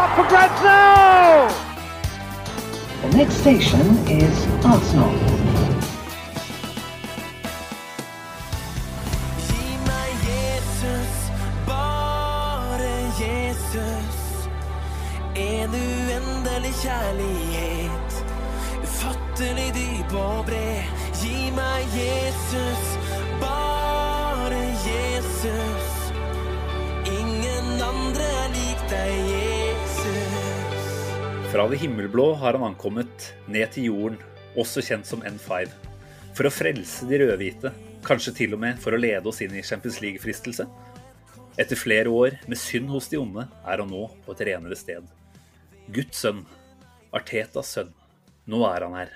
up for grabs now! The next station is Arsenal. Gi meg Jesus, bare Jesus. En uendelig kjærlighet, ufattelig dyp og bred. Gi meg Jesus, bare Jesus. Ingen andre er lik deg, Jesus. Fra det himmelblå har han ankommet ned til jorden, også kjent som N5. For å frelse de rødhvite, kanskje til og med for å lede oss inn i Champions League-fristelse. Etter flere år med synd hos de onde er han nå på et renere sted. Guds sønn, Artetas sønn, nå er han her.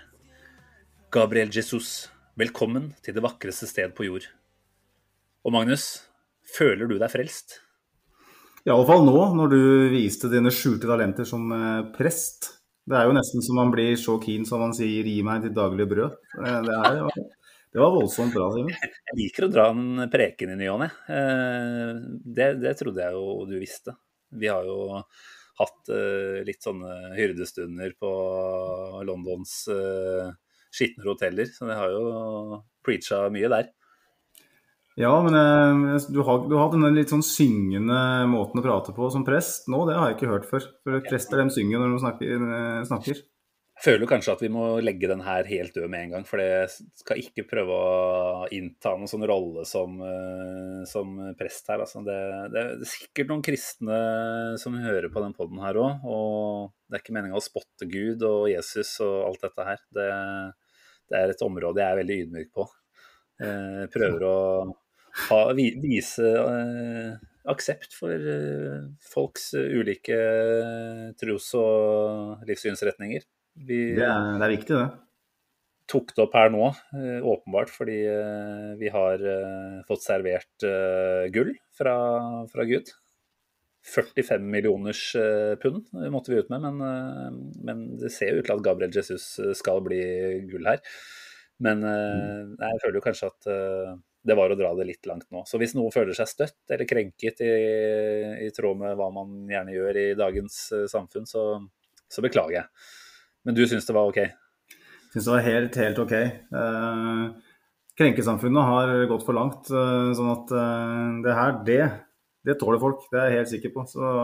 Gabriel Jesus, velkommen til det vakreste sted på jord. Og Magnus, føler du deg frelst? I alle fall nå, når du viste dine skjulte talenter som eh, prest. Det er jo nesten så man blir så keen som man sier 'gi meg ditt daglige brød'. Eh, Det, er, det var voldsomt bra, Simen. Jeg liker å dra en preken i ny og ne. Eh, Det, trodde jeg jo du visste. Vi har jo hatt litt sånne hyrdestunder på Londons eh, skitne hoteller, så vi har jo preacha mye der. Ja, men jeg, du har, du har denne litt sånn syngende måten å prate på som prest nå, det har jeg ikke hørt før. For prester de synger når de snakker. eh, snakker. Jeg føler kanskje at vi må legge den her helt død med en gang, for jeg skal ikke prøve å innta noen sånn rolle som, eh, som prest her. Altså det, det, det er sikkert noen kristne som hører på den poden her òg, og det er ikke meninga å spotte Gud og Jesus og alt dette her. Det, det er et område jeg er veldig ydmyk på. Eh, prøver å ha, vise eh, aksept for eh, folks ulike tros- og livssynsretninger. Vi Det er, det er viktig, det. tok det opp her nå, eh, åpenbart fordi eh, vi har eh, fått servert eh, gull fra, fra Gud. 45 millioners eh, pund måtte vi ut med, men, eh, men det ser jo ut til at Gabriel Jesus skal bli gull her. Men eh, nei, jeg føler jo kanskje at eh, det var å dra det litt langt nå. Så hvis noen føler seg støtt eller krenket i, i tråd med hva man gjerne gjør i dagens eh, samfunn, så, så beklager jeg. Men du syns det var OK? Syns det var helt, helt OK. Eh, krenkesamfunnet har gått for langt. eh, sånn at eh, det her, det, det tåler folk. Det er jeg helt sikker på. Så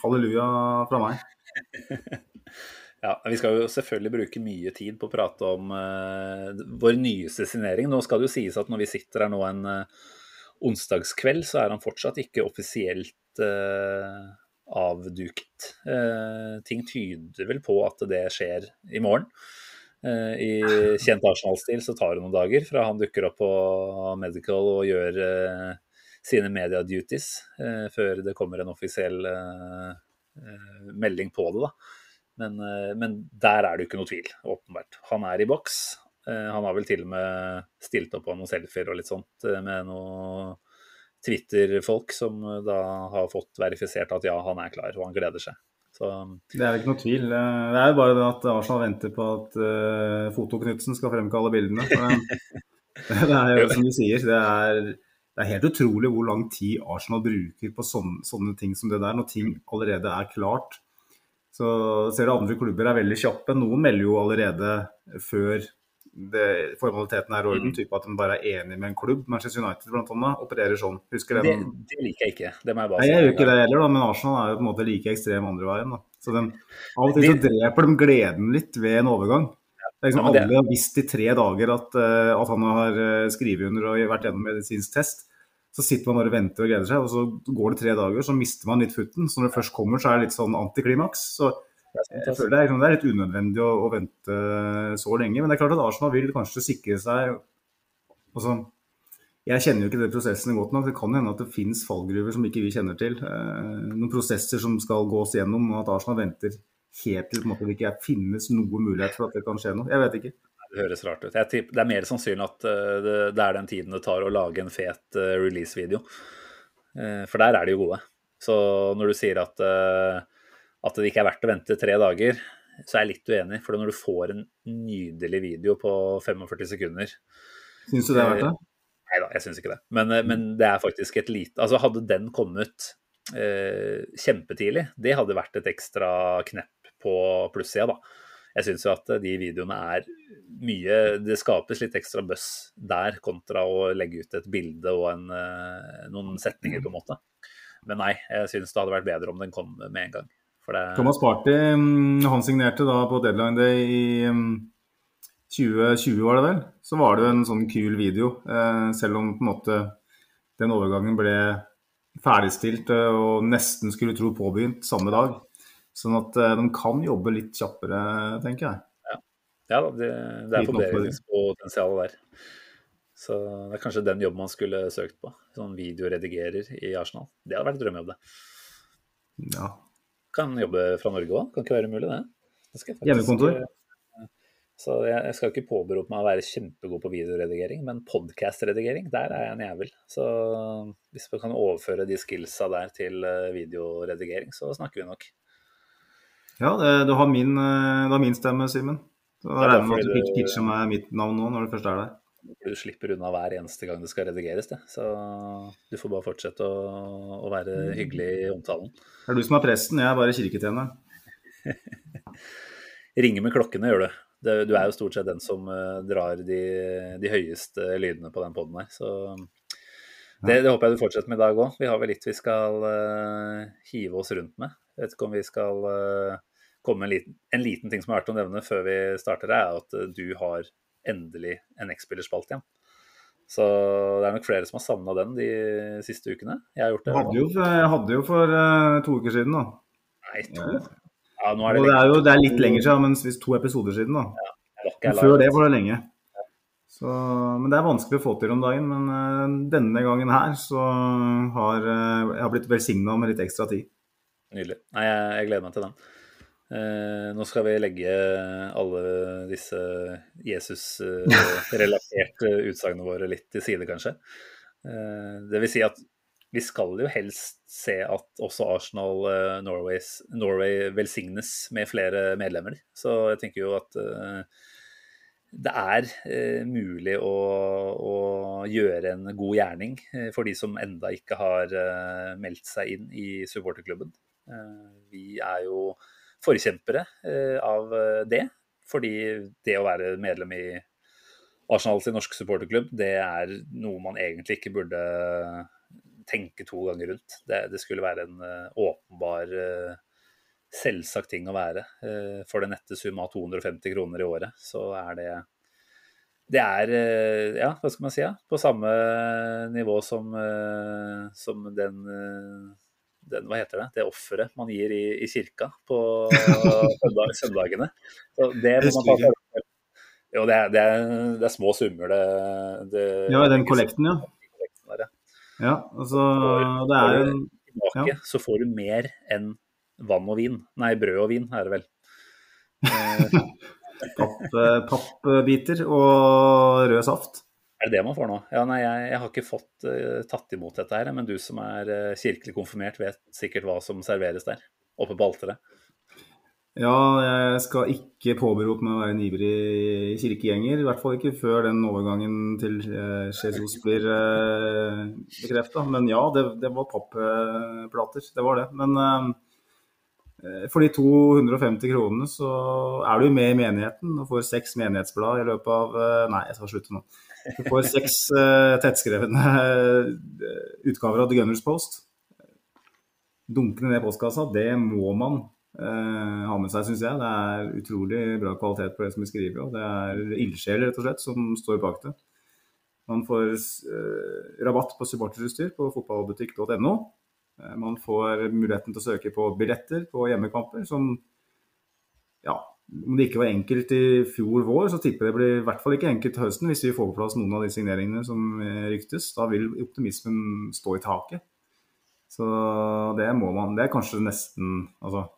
halleluja fra meg. Ja, Vi skal jo selvfølgelig bruke mye tid på å prate om uh, vår nyeste signering. Nå skal det jo sies at når vi sitter her nå en uh, onsdagskveld, så er han fortsatt ikke offisielt uh, avduket. Ting tyder vel på at det skjer i morgen. I kjent Arsenal-stil så tar det noen dager fra han dukker opp på Medical og gjør sine media duties, før det kommer en offisiell melding på det. da. Men, eh, men der er det jo ikke noe tvil, åpenbart. Han er i boks. Eh, Han har vel til og med stilt opp på noen selfier og litt sånt eh, med noen Twitter-folk som da har fått verifisert at ja, han er klar, og han gleder seg. Så Det er ikke noe tvil. Det er jo bare det at Arsenal venter på at uh, Fotoknutsen skal fremkalle bildene. Det er jo som du sier, det er, det er helt utrolig hvor lang tid Arsenal bruker på sånne, sånne ting som det der, når ting allerede er klart. Så ser du andre klubber er veldig kjappe. Noen melder jo allerede før det, formaliteten er i orden, type at de bare er enig med en klubb. Manchester United blant annet opererer sånn. Husker det, det liker jeg ikke. Det må jeg bare Nei, jeg gjør ikke det heller, da, men Arsenal er jo på en måte like ekstrem andre veien. Da. Så de, av og til så dreper de gleden litt ved en overgang. Det er liksom Ja, det- Alle har visst i tre dager at, eh, at han har uh, skrevet under og vært gjennom medisinsk test. Så sitter man bare og venter og gleder seg, og så går det tre dager, så mister man litt futten. Så når det først kommer, så er det litt sånn antiklimaks. Så jeg føler det er, liksom, det er litt unødvendig å, å vente så lenge. Men det er klart at Arsenal vil kanskje sikre seg altså, Jeg kjenner jo ikke de prosessene godt nok. Det kan hende at det finnes fallgruver som ikke vi kjenner til. Eh, noen prosesser som skal gås gjennom, og at Arsenal venter helt til det ikke finnes noen mulighet for at det kan skje noe. Jeg vet ikke. Høres rart ut. Tipper, det er mer sannsynlig at uh, det, det, er den tiden det tar å lage en fet uh, release-video. Uh, for der er de jo gode. Så når du sier at, at det ikke er verdt å vente tre dager, så er jeg litt uenig. For når du får en nydelig video på 45 sekunder Syns du det er verdt det? Nei da, jeg syns ikke det. Men, men, det er faktisk et lite Altså, hadde den kommet kjempetidlig, det hadde vært et ekstra knepp på plussida, da. Jeg syns jo at de videoene er mye Det skapes litt ekstra buzz der, kontra å legge ut et bilde og en, eh, noen setninger, på en måte. Men nei, jeg syns det hadde vært bedre om den kom med en gang. Det... Thomas Party mm, han signerte da på deadline day i 2020, mm, var det vel. Så var det jo en sånn kul video, eh, selv om på en måte den overgangen ble ferdigstilt eh, og nesten skulle tro påbegynt samme dag. Sånn at eh, de kan jobbe litt kjappere, tenker jeg. Ja, ja det, det er forbedringspotensial der. Så det er kanskje den jobben man skulle søkt på. Sånn videoredigerer i Arsenal. Det hadde vært drømmejobb, det. Ja. Kan jobbe fra Norge òg, kan ikke være umulig, det. det faktisk, Hjemmekontor? Så jeg, skal ikke påberope meg å være kjempegod på videoredigering, men podkastredigering, der er jeg en jævel. Så hvis vi kan overføre de skillsa der til eh, videoredigering, så snakker vi nok. Ja, det, du, har min, eh, du, har min, stemme, Simen. Da regner med at du pitcher meg mitt navn nå, når du først er der. Du slipper unna hver eneste gang det skal redigeres, det. Så du får bare fortsette å, å være hyggelig i omtalen. Det er du som er presten, jeg er bare kirketjeneren. Ringe med klokkene gjør du. Du er jo stort sett den som eh, drar de, de høyeste lydene på den poden her. Så det, det, håper jeg du fortsetter med i dag òg. Vi har vel litt vi skal uh, hive oss rundt med. Jeg vet ikke om vi skal uh, komme med en liten, en liten, ting som er verdt å nevne før vi starter, er at uh, du har endelig en X-spillerspalte igjen. Så det er nok flere som har savna den de siste ukene. Jeg har gjort det. Hadde jo, jeg hadde jo for uh, to uker siden, da. Nei, to? Ja, nå er det, det, er jo, det er litt lenger siden, men hvis to episoder siden, da. Ja, før det var det lenge. Så, men det er vanskelig å få til om dagen. Men uh, denne gangen her så har uh, jeg har blitt velsigna med litt ekstra tid. Nydelig. Nei, jeg, jeg gleder meg til den. Eh, nå skal vi legge alle disse Jesus-relaterte utsagnene våre litt til side, kanskje. Eh, det vil si at vi skal jo helst se at også Arsenal eh, Norways, Norway velsignes med flere medlemmer. Så jeg tenker jo at eh, det er eh, mulig å, å, gjøre en god gjerning eh, for de som enda ikke har meldt seg inn i supporterklubben. Eh, vi er jo forkjempere eh, av eh, det. Fordi det å være medlem i Arsenal sin norske supporterklubb, det er noe man egentlig ikke burde tenke to ganger rundt. Det, det skulle være en åpenbar, selvsagt ting å være. For den nette sum av 250 kroner i året, så er det det er, ja, hva skal man si, ja, på samme nivå som, som den den, hva heter det, det offeret man gir i, i kirka på søndag, søndagene. Så det må man ta Jo, det er, det, er, det er, små summer, det, det Ja, den kollekten, ja. Ja, altså det er en tilbake, ja. Så får du mer enn vann og vin. Nei, brød og vin er det vel. Papp, eh, pappbiter og rød saft. Er det det man får nå? Ja, nei, jeg, jeg har ikke fått uh, tatt imot dette her, men du som er uh, kirkelig konfirmert, vet sikkert hva som serveres der, oppe på alteret. Ja, jeg skal ikke påberope meg å være en ivrig kirkegjenger. I hvert fall ikke før den overgangen til uh, Jesus blir uh, bekrefta. Men ja, det, det var pappplater. Det var det. Men for de 250 kronene så er du med i menigheten og får seks menighetsblad i løpet av Nei, jeg skal slutte nå. Du får seks uh, tettskrevne uh, utgaver av The Gunners Post. Dunkende ned postkassa, det må man uh, ha med seg, syns jeg. Det er utrolig bra kvalitet på det som vi skrevet. Og det er ildsjeler, rett og slett, som står bak det. Man får rabatt på supporterutstyr på fotballbutikk.no. Man får muligheten til å søke på billetter på hjemmekamper, som ja, om det ikke var enkelt i fjor vår, så tipper jeg det blir i hvert fall ikke enkelt høsten hvis vi får på plass noen av de signeringene som eh, ryktes. Da vil optimismen stå i taket. Så det må man Det er kanskje nesten Altså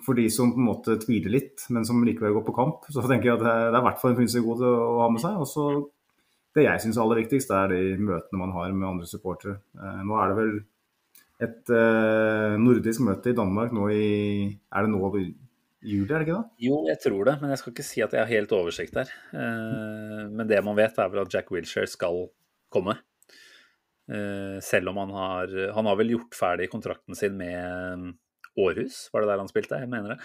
for de som på en måte tviler litt, men som likevel går på kamp, så tenker jeg at det er, i hvert fall en Prince god å ha med seg. Og så det jeg syns er aller viktigst, det er de møtene man har med andre supportere. Eh, nå er det vel et eh, nordisk møte i Danmark nå i Er det nå juli, er det ikke det? Jo, jeg tror det, men jeg skal ikke si at jeg har helt oversikt der. Eh, men det man vet, er vel at Jack Wilshere skal komme. Eh, selv om han har Han har vel gjort ferdig kontrakten sin med Århus, var det der han spilte? Jeg mener det.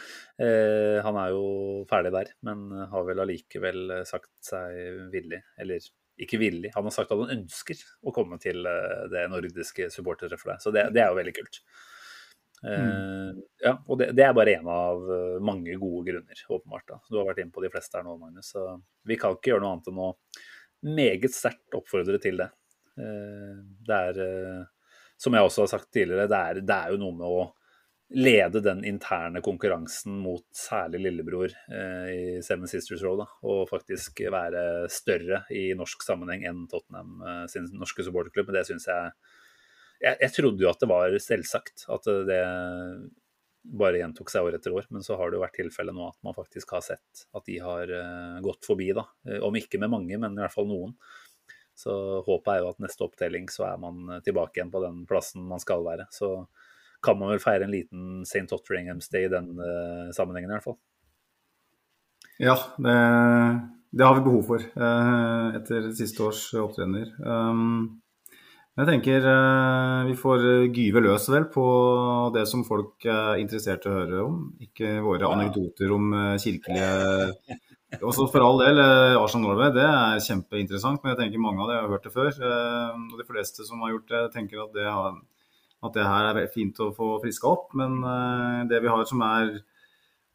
Eh, han er jo ferdig der, men har vel allikevel sagt seg villig, eller ikke villig, han har sagt at han ønsker å komme til det nordiske supportertreffet deg. Så det, det, er jo veldig kult. Mm. ja, og det, det, er bare én av mange gode grunner, åpenbart. da. Du har vært inne på de fleste her nå, Magnus. Så vi kan ikke gjøre noe annet enn å meget sterkt oppfordre til det. det er, som jeg også har sagt tidligere, det er, det er jo noe med å lede den interne konkurransen mot særlig lillebror eh, i Seven Sisters Row. Da, og faktisk være større i norsk sammenheng enn Tottenham eh, sin norske supporterklubb. Det syns jeg, jeg, jeg trodde jo at det var selvsagt at det bare gjentok seg år etter år. Men så har det jo vært tilfelle nå at man faktisk har sett at de har uh, gått forbi. da, eh, Om ikke med mange, men i hvert fall noen. Så håpet er jo at neste opptelling så er man tilbake igjen på den plassen man skal være. Så kan man vel feire en liten St. Otteringham's Day i den uh, sammenhengen, i hvert fall. Ja, det, det har vi behov for uh, etter siste års opptrener. Um, jeg tenker uh, vi får gyve løs vel på det som folk er interessert i å høre om. Ikke våre anekdoter om kirkelige Også for all del, Arsenal Norway det er kjempeinteressant, men jeg tenker mange av det har hørt det før. Og de fleste som har gjort det, tenker at det har at det her er fint å få friska opp. Men det vi har som er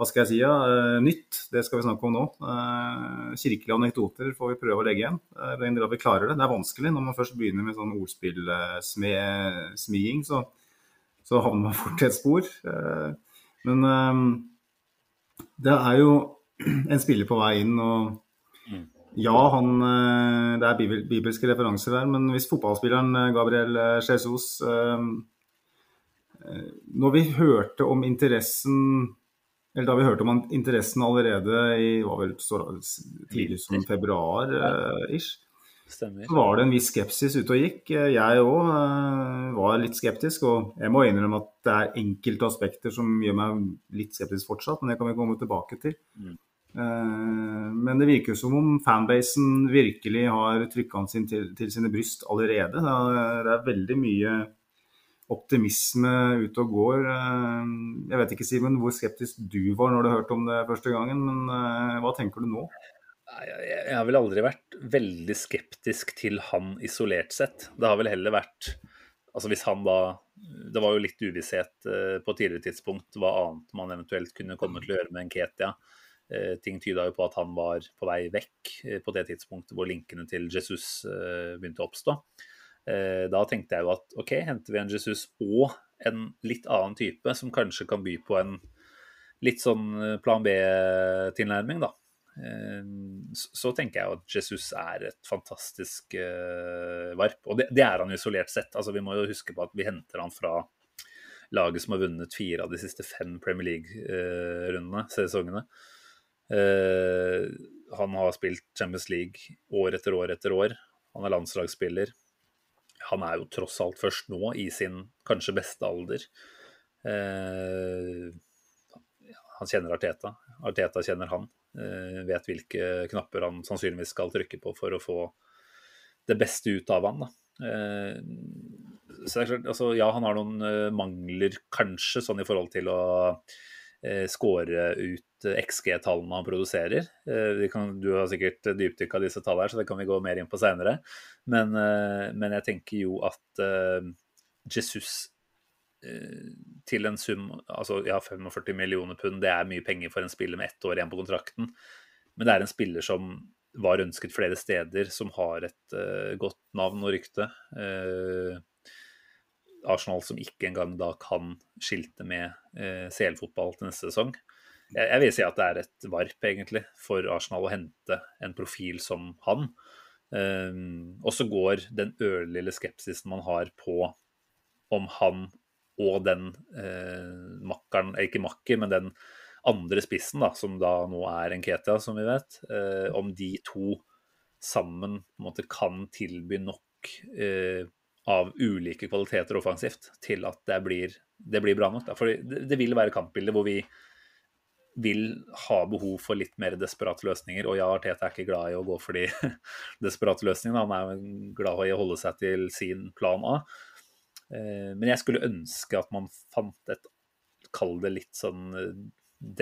hva skal jeg si, ja, uh, nytt, det skal vi snakke om nå. Uh, kirkelige anekdoter får vi prøve å legge igjen. Uh, den grad vi klarer det. Det er vanskelig når man først begynner med sånn ordspillsmiing, så, så havner man fort i et spor. men det er jo en spiller på vei inn. og ja, han, det er bibelske referanser der, men hvis fotballspilleren Gabriel Jesus Eh, når vi hørte om interessen eller da vi hørte om interessen allerede i var vel så tidlig som februar-ish, så var det en viss skepsis ute og gikk. Jeg òg eh, var litt skeptisk, og jeg må innrømme at det er enkelte aspekter som gjør meg litt skeptisk fortsatt, men det kan vi komme tilbake til. Mm. Eh, men det virker som om fanbasen virkelig har trykka han sin til, til, sine bryst allerede. Det er veldig mye optimisme ute og går. Eh, jeg vet ikke, Simen, hvor skeptisk du var når du hørte om det første gangen, men eh, hva tenker du nå? Jeg har vel aldri vært veldig skeptisk til han isolert sett. Det har vel heller vært Altså hvis han da Det var jo litt uvisshet eh, på tidligere tidspunkt hva annet man eventuelt kunne komme til å gjøre med Nketia. Ting tyda jo på at han var på vei vekk på det tidspunktet hvor linkene til Jesus begynte å oppstå. Eh, da tenkte jeg jo at OK, henter vi en Jesus og en litt annen type, som kanskje kan by på en litt sånn eh, plan B-tilnærming, da. Eh, så tenker jeg jo at Jesus er et fantastisk varp. Og det, det, er han isolert sett. Altså, vi må jo huske på at vi henter han fra laget som har vunnet fire av de siste fem Premier League-rundene, sesongene. Han har spilt Champions League år etter år etter år. Han er landslagsspiller han er jo tross alt først nå i sin kanskje beste alder. Eh, han kjenner Arteta. Arteta kjenner han. Eh, vet hvilke knapper han sannsynligvis skal trykke på for å få det beste ut av han. Eh, så det er klart, altså, ja, han har noen eh, mangler kanskje, sånn i forhold til å eh, score ut XG-tallene han produserer. Eh, du har sikkert dypdykka disse tallene, så det kan vi gå mer inn på seinere. Men, eh, men, jeg tenker jo at eh, Jesus til en sum altså ja, 45 millioner pund, det er mye penger for en spiller med ett år igjen på kontrakten. Men det er en spiller som var ønsket flere steder, som har et godt navn og rykte. Arsenal som ikke engang da kan skilte med CL-fotball til neste sesong. Jeg, vil si at det er et varp, egentlig, for Arsenal å hente en profil som han. Um, og så går den ørlille skepsisen man har på om han og den eh, makkeren, ikke makker, men den andre spissen, da, som da nå er Enketia, som vi vet, eh, om de to sammen måte kan tilby nok eh, av ulike kvaliteter offensivt til at det blir, det blir bra nok. Da. For det, det vil være kampbilder hvor vi vil ha behov for litt mer desperate løsninger. Og ja, Arteta er ikke glad i å gå for de desperate løsningene. Han er glad i å holde seg til sin plan A. Eh, men jeg skulle ønske at man fant et, kall det litt sånn eh,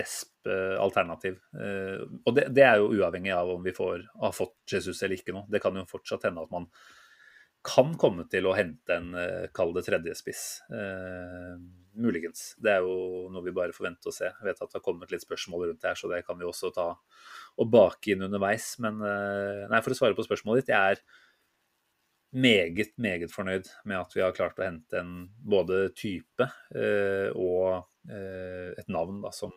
desp-alternativ. Eh, og det, det, er jo uavhengig av om vi får, har fått Jesus eller ikke nå. Det kan jo fortsatt hende at man kan komme til å hente en, kall det tredjespiss. Eh, muligens. Det er jo noe vi bare forventer å se. Jeg vet at det har kommet litt spørsmål rundt det her, så det kan vi også ta og bake inn underveis. Men nei, for å svare på spørsmålet ditt. Jeg er meget, meget fornøyd med at vi har klart å hente en både type eh, og eh, et navn da, som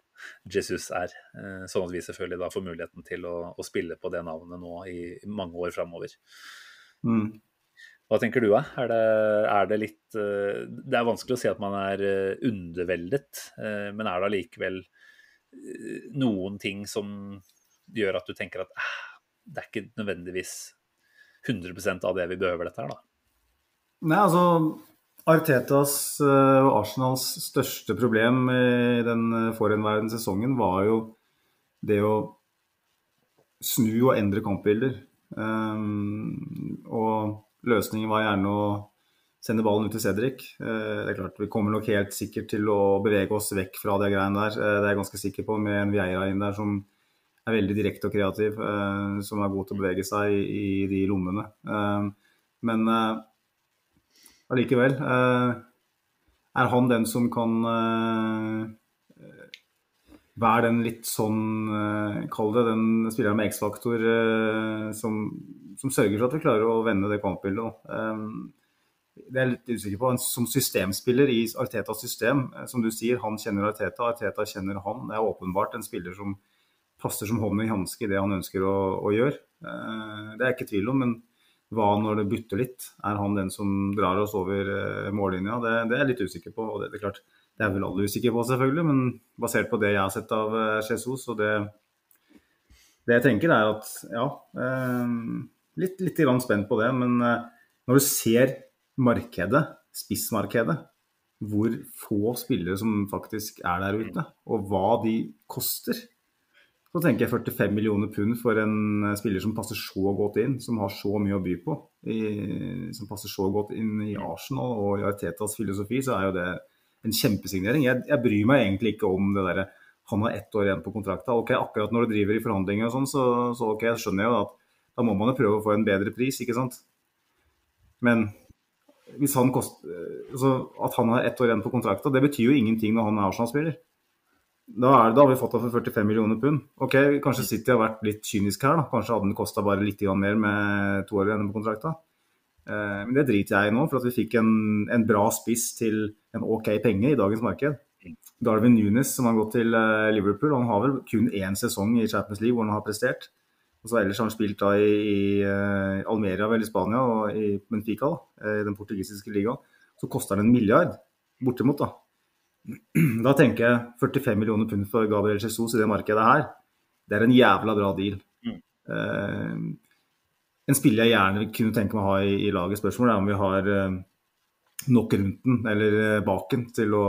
Jesus er. Eh, sånn at vi selvfølgelig da får muligheten til å, å spille på det navnet nå i, mange år framover. Mm. Hva tenker du, da? Er det, er det litt eh, Det er vanskelig å si at man er eh, underveldet, eh, men er det allikevel noen ting som gjør at du tenker at det er ikke nødvendigvis 100% av det vi behøver dette her, da. Nei, altså Artetas eh, og Arsenals største problem i den eh, forhenværende sesongen var jo det å snu og endre kampbilder. Um, og løsningen var gjerne å sende ballen ut til Cedric. Uh, det er klart, Vi kommer nok helt sikkert til å bevege oss vekk fra de greiene der. Uh, det er jeg ganske sikker på, med en Vieira inn der som er veldig direkte og kreativ, uh, som er god til å bevege seg i, i de lommene. Eh, men allikevel er han den som kan være den litt sånn Kall det den spilleren med X-faktor som, som, sørger for at vi klarer å vende det kampbildet. Det er jeg litt usikker på. Som systemspiller i Artetas system, som du sier, han kjenner Arteta, Arteta kjenner han. Det er åpenbart en spiller som passer som hånd i hanske i det han ønsker å, å gjøre. Eh, det er jeg ikke tvil om, men hva når det butter litt? Er han den som drar oss over eh, mållinja? Det, det, er jeg litt usikker på. og det, det, er klart, det er vel alle usikre på, selvfølgelig, men basert på det jeg har sett av eh, Jesus og det, det jeg tenker, er at ja Litt, litt spent på det, men når du ser markedet, spissmarkedet, hvor få spillere som faktisk er der ute, og hva de koster så tenker jeg 45 millioner pund for en eh, spiller som passer så godt inn, som har så mye å by på. I, som passer så godt inn i Arsenal og i Artetas filosofi, så er jo det en kjempesignering. Jeg, jeg bryr meg egentlig ikke om det derre han har ett år igjen på kontrakta. Ok, Akkurat når du driver i forhandlinger og sånn, så, så ok, jeg skjønner jo at da må man jo prøve å få en bedre pris, ikke sant. Men hvis han kost, altså, at han har ett år igjen på kontrakta, det betyr jo ingenting når han er Arsenal-spiller. Da, er, da, har vi fått ham for 45 millioner pund. Ok, Kanskje City har vært litt kynisk her. da. Kanskje hadde den kosta bare litt mer med to år igjen på kontrakta. Eh, men det driter jeg i nå, for at vi fikk en, en, bra spiss til en ok penge i dagens marked. Darwin Nunes, som har gått til eh, Liverpool, han har vel kun én sesong i Champions League hvor han har prestert. Og så Ellers har han spilt da i, i uh, Almeria, vel i Spania, og i Benfica, da, i den portugisiske ligaen. Så koster han en milliard, bortimot. da. Da tenker jeg 45 millioner pund for Gabriel Jesus i det markedet her, det er en jævla bra deal. Mm. Uh, en spiller jeg gjerne kunne tenke meg å ha i, i laget. Spørsmålet er om vi har uh, nok rundt den, eller uh, bak den, til å,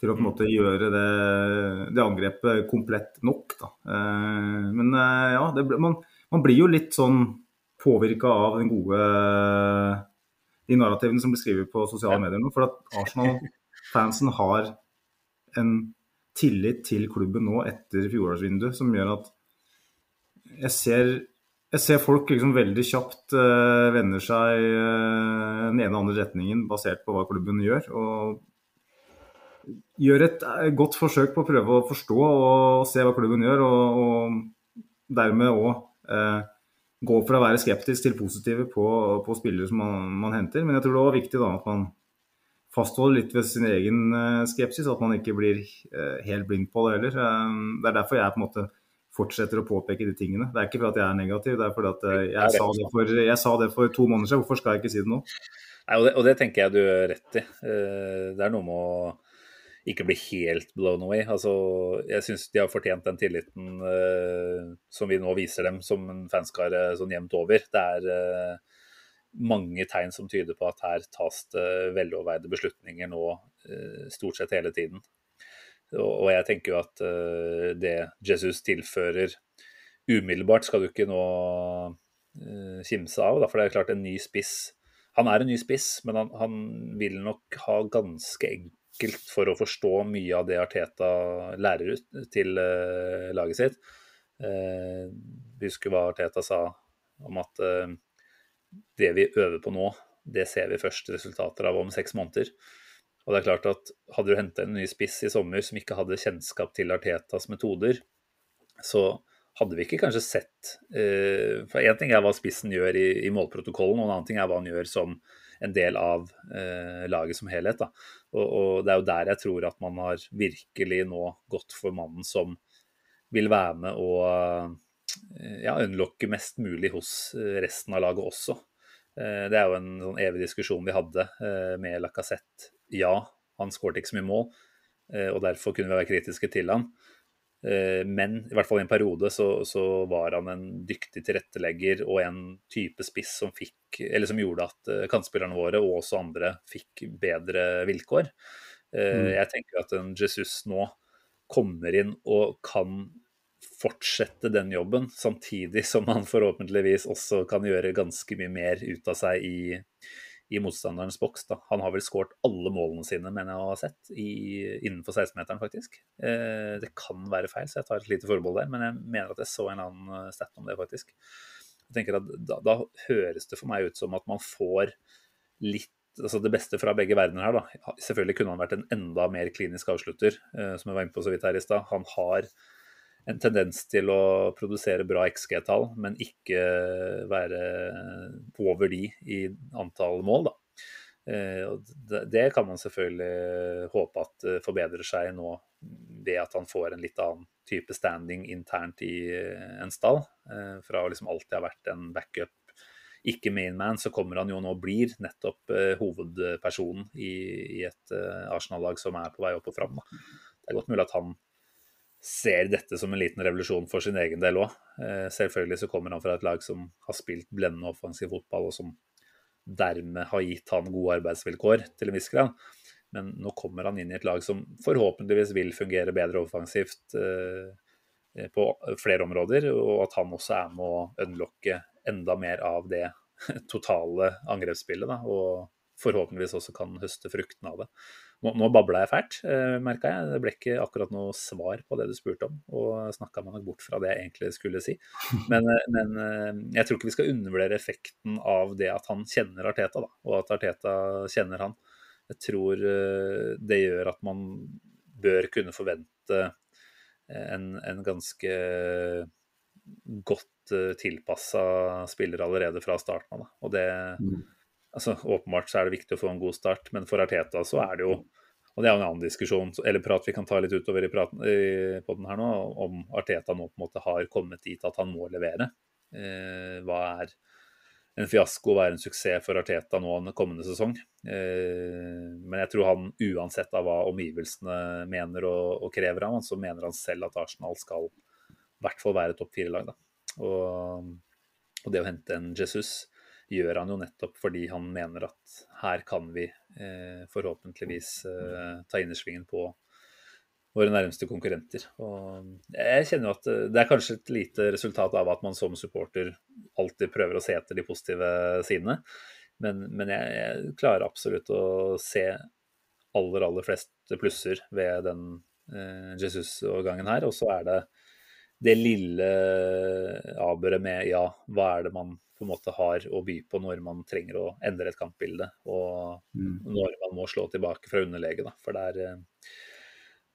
til å på en måte gjøre det, det angrepet komplett nok. Da. men ja, det, man, man, blir jo litt sånn påvirka av den gode de narrativene som blir skrevet på sosiale medier nå. For at Arsenal-fansen har en tillit til klubben nå etter fjorårsvinduet som gjør at jeg ser, jeg ser folk liksom veldig kjapt uh, vender seg uh, den ene og andre retningen basert på hva klubben gjør. Og gjør et uh, godt forsøk på å prøve å forstå og se hva klubben gjør, og, og dermed òg gå fra å være skeptisk til positive på, på spillere som man, man, henter. Men jeg tror det var viktig da at man fastholder litt ved sin egen skepsis, at man ikke blir helt blind på det heller. Det er derfor jeg på en måte fortsetter å påpeke de tingene. Det er ikke fordi jeg er negativ, det er fordi at jeg sa det for, jeg sa det for to måneder siden. Hvorfor skal jeg ikke si det nå? Nei, og, det, og det tenker jeg du gjør rett i. Det er noe med å ikke bli helt blown away. Altså, jeg syns de har fortjent den tilliten uh, som vi nå viser dem som en fanskare sånn jevnt over. Det er uh, mange tegn som tyder på at her tas det veloverveide beslutninger nå uh, stort sett hele tiden. Og, jeg tenker jo at det Jesus tilfører umiddelbart, skal du ikke nå kimse av. For det er klart en ny spiss Han er en ny spiss, men han, han vil nok ha ganske enkelt for å forstå mye av det Arteta lærer ut til uh, laget sitt. Husker hva Arteta sa om at det vi øver på nå, det ser vi først resultater av om seks måneder. Og det er klart at Hadde du henta en ny spiss i sommer som ikke hadde kjennskap til Artetas metoder, så hadde vi ikke kanskje sett For én ting er hva spissen gjør i, i målprotokollen, og en annen ting er hva han gjør som en del av eh, laget som helhet. Og, og, Det er jo der jeg tror at man har virkelig nå gått for mannen som vil være med og eh, ja, unlocke mest mulig hos eh, resten av laget også. Eh, det er jo en sånn evig diskusjon vi hadde eh, med Lacassette. Ja, han skåret ikke så mye mål, eh, og derfor kunne vi være kritiske til han. Eh, men i hvert fall i en periode så, så, var han en dyktig tilrettelegger og en type spiss som, fikk, som gjorde at eh, kantspillerne våre og også andre fikk bedre vilkår. Mm. Jeg tenker at en Jesus nå kommer inn og kan fortsette den jobben, samtidig som han forhåpentligvis også kan gjøre ganske mye mer ut av seg i, i motstanderens boks. Da. Han har vel skåret alle målene sine, mener jeg å ha sett, i, innenfor 16-meteren, faktisk. Eh, det kan være feil, så jeg tar et lite forbehold der, men jeg mener at jeg så en annen eh, stat om det, faktisk. Jeg tenker at da, da, høres det for meg ut som at man får litt altså det beste fra begge verdener her. da. Selvfølgelig kunne han vært en enda mer klinisk avslutter, eh, som jeg var inne på så vidt her i stad. Han har en tendens til å produsere bra XG-tall, men ikke være over de i antall mål. Da. Eh, det kan man selvfølgelig håpe at forbedrer seg nå ved at han får en litt annen type standing internt i en stall. Eh, fra å liksom alltid ha vært en backup, ikke mainman, så kommer han jo nå blir nettopp eh, hovedpersonen i, et Arsenal-lag som er på vei opp og fram. Det er godt mulig at han ser dette som en liten revolusjon for sin egen del òg. Eh, selvfølgelig så kommer han fra et lag som har spilt blendende offensiv fotball, og som dermed har gitt han gode arbeidsvilkår til en viss grad. Men nå kommer han inn i et lag som forhåpentligvis vil fungere bedre offensivt eh, på flere områder, og at han også er med å unlocke enda mer av det totale angrepsspillet. Da, og forhåpentligvis også kan høste fruktene av det. Nå, nå babla jeg fælt, eh, merka jeg. Det ble ikke akkurat noe svar på det du spurte om. Og snakka meg nok bort fra det jeg egentlig skulle si. Men, eh, men, eh, jeg tror ikke vi skal undervurdere effekten av det at han kjenner Arteta, da, og at Arteta kjenner han. Jeg tror eh, det gjør at man bør kunne forvente en, en ganske godt tilpassa spiller allerede fra starten av. Og det, mm altså, Åpenbart så er det viktig å få en god start, men for Arteta så er det jo og Det er jo en annen diskusjon, eller prat vi kan ta litt utover i, praten, i podden her nå, om Arteta nå på en måte har kommet dit at han må levere. Eh, hva er en fiasko, hva er en suksess for Arteta nå en kommende sesong? Eh, men jeg tror han uansett av hva omgivelsene mener og, og krever av ham, så mener han selv at Arsenal skal i hvert fall være topp fire-lag. Og, og det å hente en Jesus gjør han jo nettopp fordi han mener at her kan vi eh, forhåpentligvis eh, ta innersvingen på våre nærmeste konkurrenter. Og jeg kjenner jo at eh, Det er kanskje et lite resultat av at man som supporter alltid prøver å se etter de positive sidene, men, men jeg, jeg, klarer absolutt å se aller, aller flest plusser ved den eh, Jesus-årgangen her. Og så er det det lille avbøret med ja, hva er det man på en måte har å by på når man trenger å endre et kampbilde, og mm. når man må slå tilbake fra underlege. Da. For der, eh,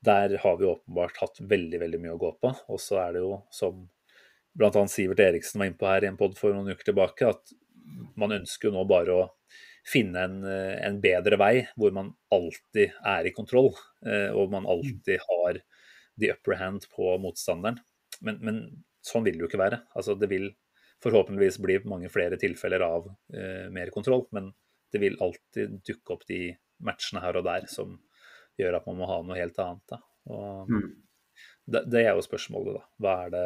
der, har vi åpenbart hatt veldig veldig mye å gå på. Og så er det jo, som bl.a. Sivert Eriksen var inne på her i en pod for noen uker tilbake, at man ønsker jo nå bare å finne en, en, bedre vei hvor man alltid er i kontroll, og man alltid har the upper hand på motstanderen. Men, men sånn vil det jo ikke være. Altså, det vil forhåpentligvis bli mange flere tilfeller av mer kontroll, men det vil alltid dukke opp de matchene her og der som gjør at man må ha noe helt annet. Mm. det, det, er jo spørsmålet, da. Hva er, det,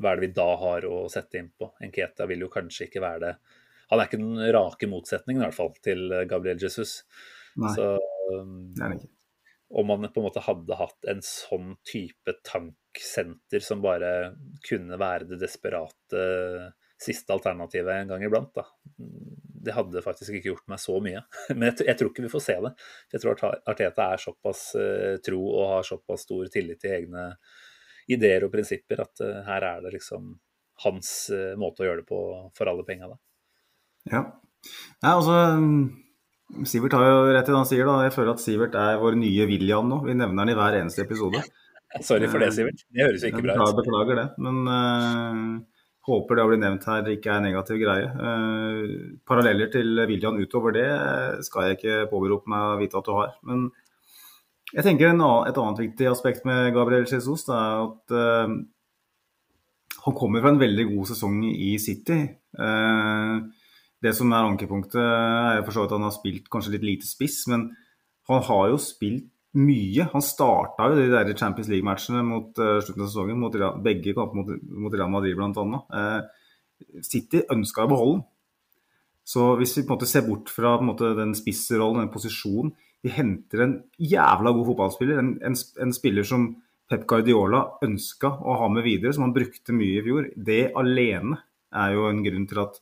hva er, det, vi da har å sette inn på? Enketa vil jo kanskje ikke være det Han er ikke den rake motsetningen, i hvert fall, til Gabriel Jesus. Nei, Så, det er det ikke. Om man på en måte hadde hatt en sånn type tanksenter som bare kunne være det desperate siste alternativet en gang iblant, da det hadde faktisk ikke gjort meg så mye. Men jeg, jeg, tror ikke vi får se det. Jeg tror Arteta er såpass uh, tro og har såpass stor tillit til egne ideer og prinsipper at uh, her er det liksom hans uh, måte å gjøre det på for alle penga. Ja. Nei, altså Sivert har jo rett i det han sier. da. Jeg føler at Sivert er vår nye William nå. Vi nevner han i hver eneste episode. Sorry for det, Sivert. Det høres jo ikke bra ut. Beklager det. Men Håper det å bli nevnt her ikke er en negativ greie. Eh, paralleller til William utover det skal jeg ikke påberope meg å vite at du har. Men jeg tenker annen, et annet viktig aspekt med Gabriel Jesus er at eh, han kommer fra en veldig god sesong i City. Eh, det som er ankepunktet, er for så vidt at han har spilt kanskje litt lite spiss, men han har jo spilt mye. Han starta jo de der Champions League-matchene mot uh, slutten av sesongen, mot, begge kamper mot, mot Real Madrid bl.a. Uh, City ønska å beholde den. Så hvis vi på en måte ser bort fra måte, den spissrollen, den posisjonen De henter en jævla god fotballspiller. En, en, en spiller som Pep Guardiola ønska å ha med videre, som han brukte mye i fjor. Det alene er jo en grunn til at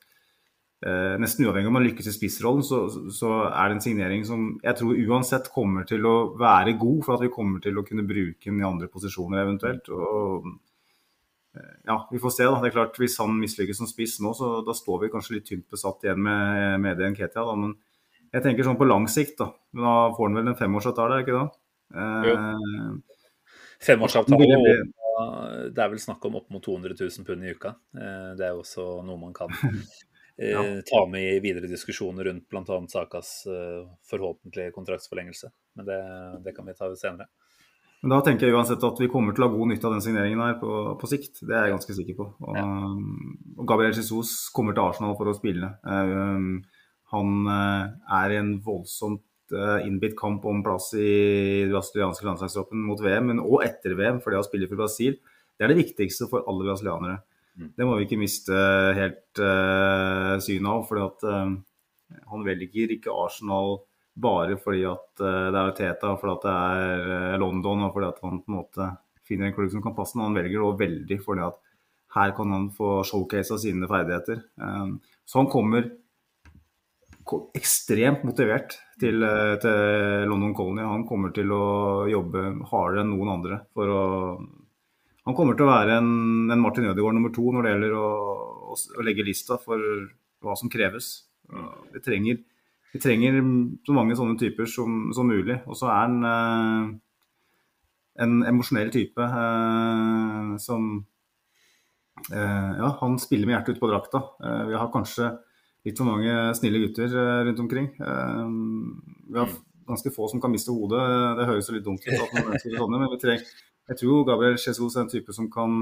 Eh, nesten uavhengig om man lykkes i spissrollen, så, så, er det en signering som jeg tror uansett kommer til å være god, for at vi kommer til å kunne bruke den i andre posisjoner eventuelt. Og, eh, ja, Vi får se. da, det er klart Hvis han mislykkes som spiss nå, så da står vi kanskje litt tynt besatt igjen med det Nketia. Da, men jeg tenker sånn på lang sikt, da. Men Da får han vel en femårsavtale, er det ikke da? Eh, Femårsavtale, og det er vel snakk om opp mot 200 000 pund i uka. Eh, det er jo også noe man kan ja. Eh, ta med i videre diskusjoner rundt bl.a. Sakas uh, forhåpentlige kontraktsforlengelse. Men det, det, kan vi ta senere. Men Da tenker jeg uansett at vi kommer til å ha god nytte av den signeringen her på, på sikt. Det er jeg ganske sikker på. Og, ja. og Gabriel Jesus kommer til Arsenal for å spille. Uh, han uh, er i en voldsomt innbitt kamp om plass i den brasilianske landslagstroppen mot VM, men òg etter VM, for det å spille for Brasil. Det er det viktigste for alle brasilianere. Mm. Det må vi ikke miste helt uh, synet av. fordi at uh, han velger ikke Arsenal bare fordi at uh, det er Teta, fordi at det er London og fordi at han på en måte finner en klubb som kan passe ham. Han velger det veldig fordi at her kan han få av sine ferdigheter. så han kommer ekstremt motivert til, til London Colony. Han kommer til å jobbe hardere enn noen andre for å han kommer til å være en, en Martin Ødegaard nummer to når det gjelder å, å, å, legge lista for hva som kreves. Vi trenger, vi trenger så mange sånne typer som, som mulig. Og så er han eh, en emosjonell type eh, som eh, Ja, han spiller med hjertet ute på drakta. Eh, vi har kanskje litt for mange snille gutter eh, rundt omkring. Eh, vi har ganske få som kan miste hodet. Det høres jo litt dumt ut, men vi trenger jeg tror Gabriel Jesus er en type som kan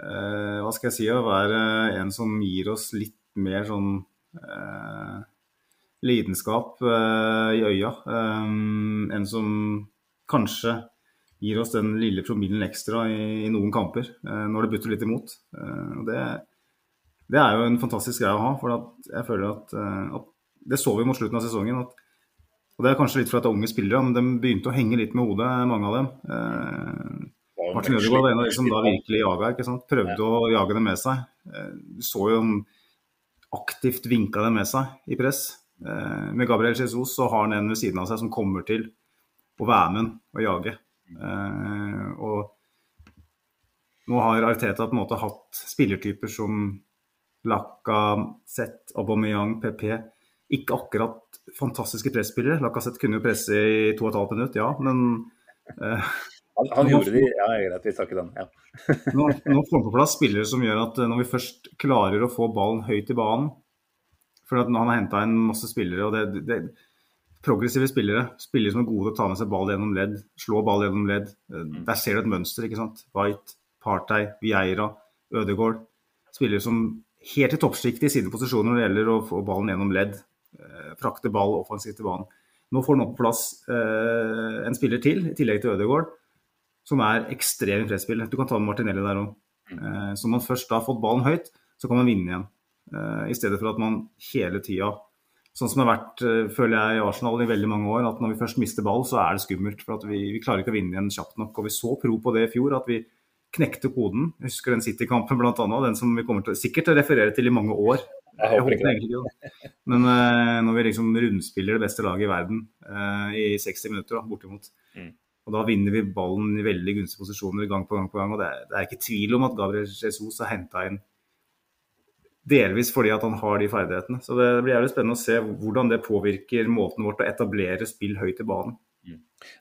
eh, hva skal jeg si, være en som gir oss litt mer sånn eh, lidenskap eh, i øya. Eh, en som kanskje gir oss den lille promillen ekstra i, i noen kamper, eh, når det butter litt imot. Eh, og det, det, er jo en fantastisk greie å ha. For jeg føler at, at Det så vi mot slutten av sesongen. at og Det er kanskje litt fordi det er unge spillere, men de begynte å henge litt med hodet, mange av dem. Eh, Martin Ødegaard var en av de som da virkelig jaga, ikke sant? prøvde ja. å jage dem med seg. Eh, så jo han aktivt vinka dem med seg i press. Eh, med Gabriel Jesus så har han en ved siden av seg som kommer til å være med og jage. Eh, og nå har Arteta på en måte hatt spillertyper som Laka, Zet, Aubameyang, PP ikke akkurat fantastiske presspillere. Lacassette kunne jo presse i to og et halvt minutt, ja, men uh, han, han gjorde det, ja, greit, vi ikke den. Ja. nå, nå får han på plass spillere som gjør at eh, når vi først klarer å få ballen høyt i banen, For at han har henta inn masse spillere. og det, det, Progressive spillere. Spillere som er gode til å ta med seg ball gjennom ledd, slå ball gjennom ledd. Eh, Der ser du et mønster. ikke sant? White, Partey, Vieira, Ødegaard. Spillere som helt i toppsjiktet i sine posisjoner når det gjelder å få ballen gjennom ledd. Eh, Frakte ball offensivt til banen. Nå får han opp plass eh, en spiller til, i tillegg til Ødegaard, som er ekstrem i. Du kan ta med Martinelli der òg. Eh, så når man først har fått ballen høyt, så kan man vinne igjen. I stedet for at man hele tida Sånn som det har vært, føler jeg, i Arsenal i veldig mange år, at når vi først mister ball, så er det skummelt. For vi, vi klarer ikke å vinne igjen kjapt nok. Og vi så pro på det i fjor, at vi knekte koden. Jeg husker den City-kampen bl.a., den som vi kommer til sikkert til å referere til i mange år. Jeg håper ikke det. ikke det. Men uh, når vi liksom rundspiller det beste laget i verden uh, i 60 minutter, da, bortimot. Mm. Og da vinner vi ballen i veldig gunstige posisjoner gang på gang på gang. Og det er, det er ikke tvil om at Gabriel Jesus har henta inn delvis fordi at han har de ferdighetene. Så det blir jævlig spennende å se hvordan det påvirker måten vårt å etablere spill høyt i banen.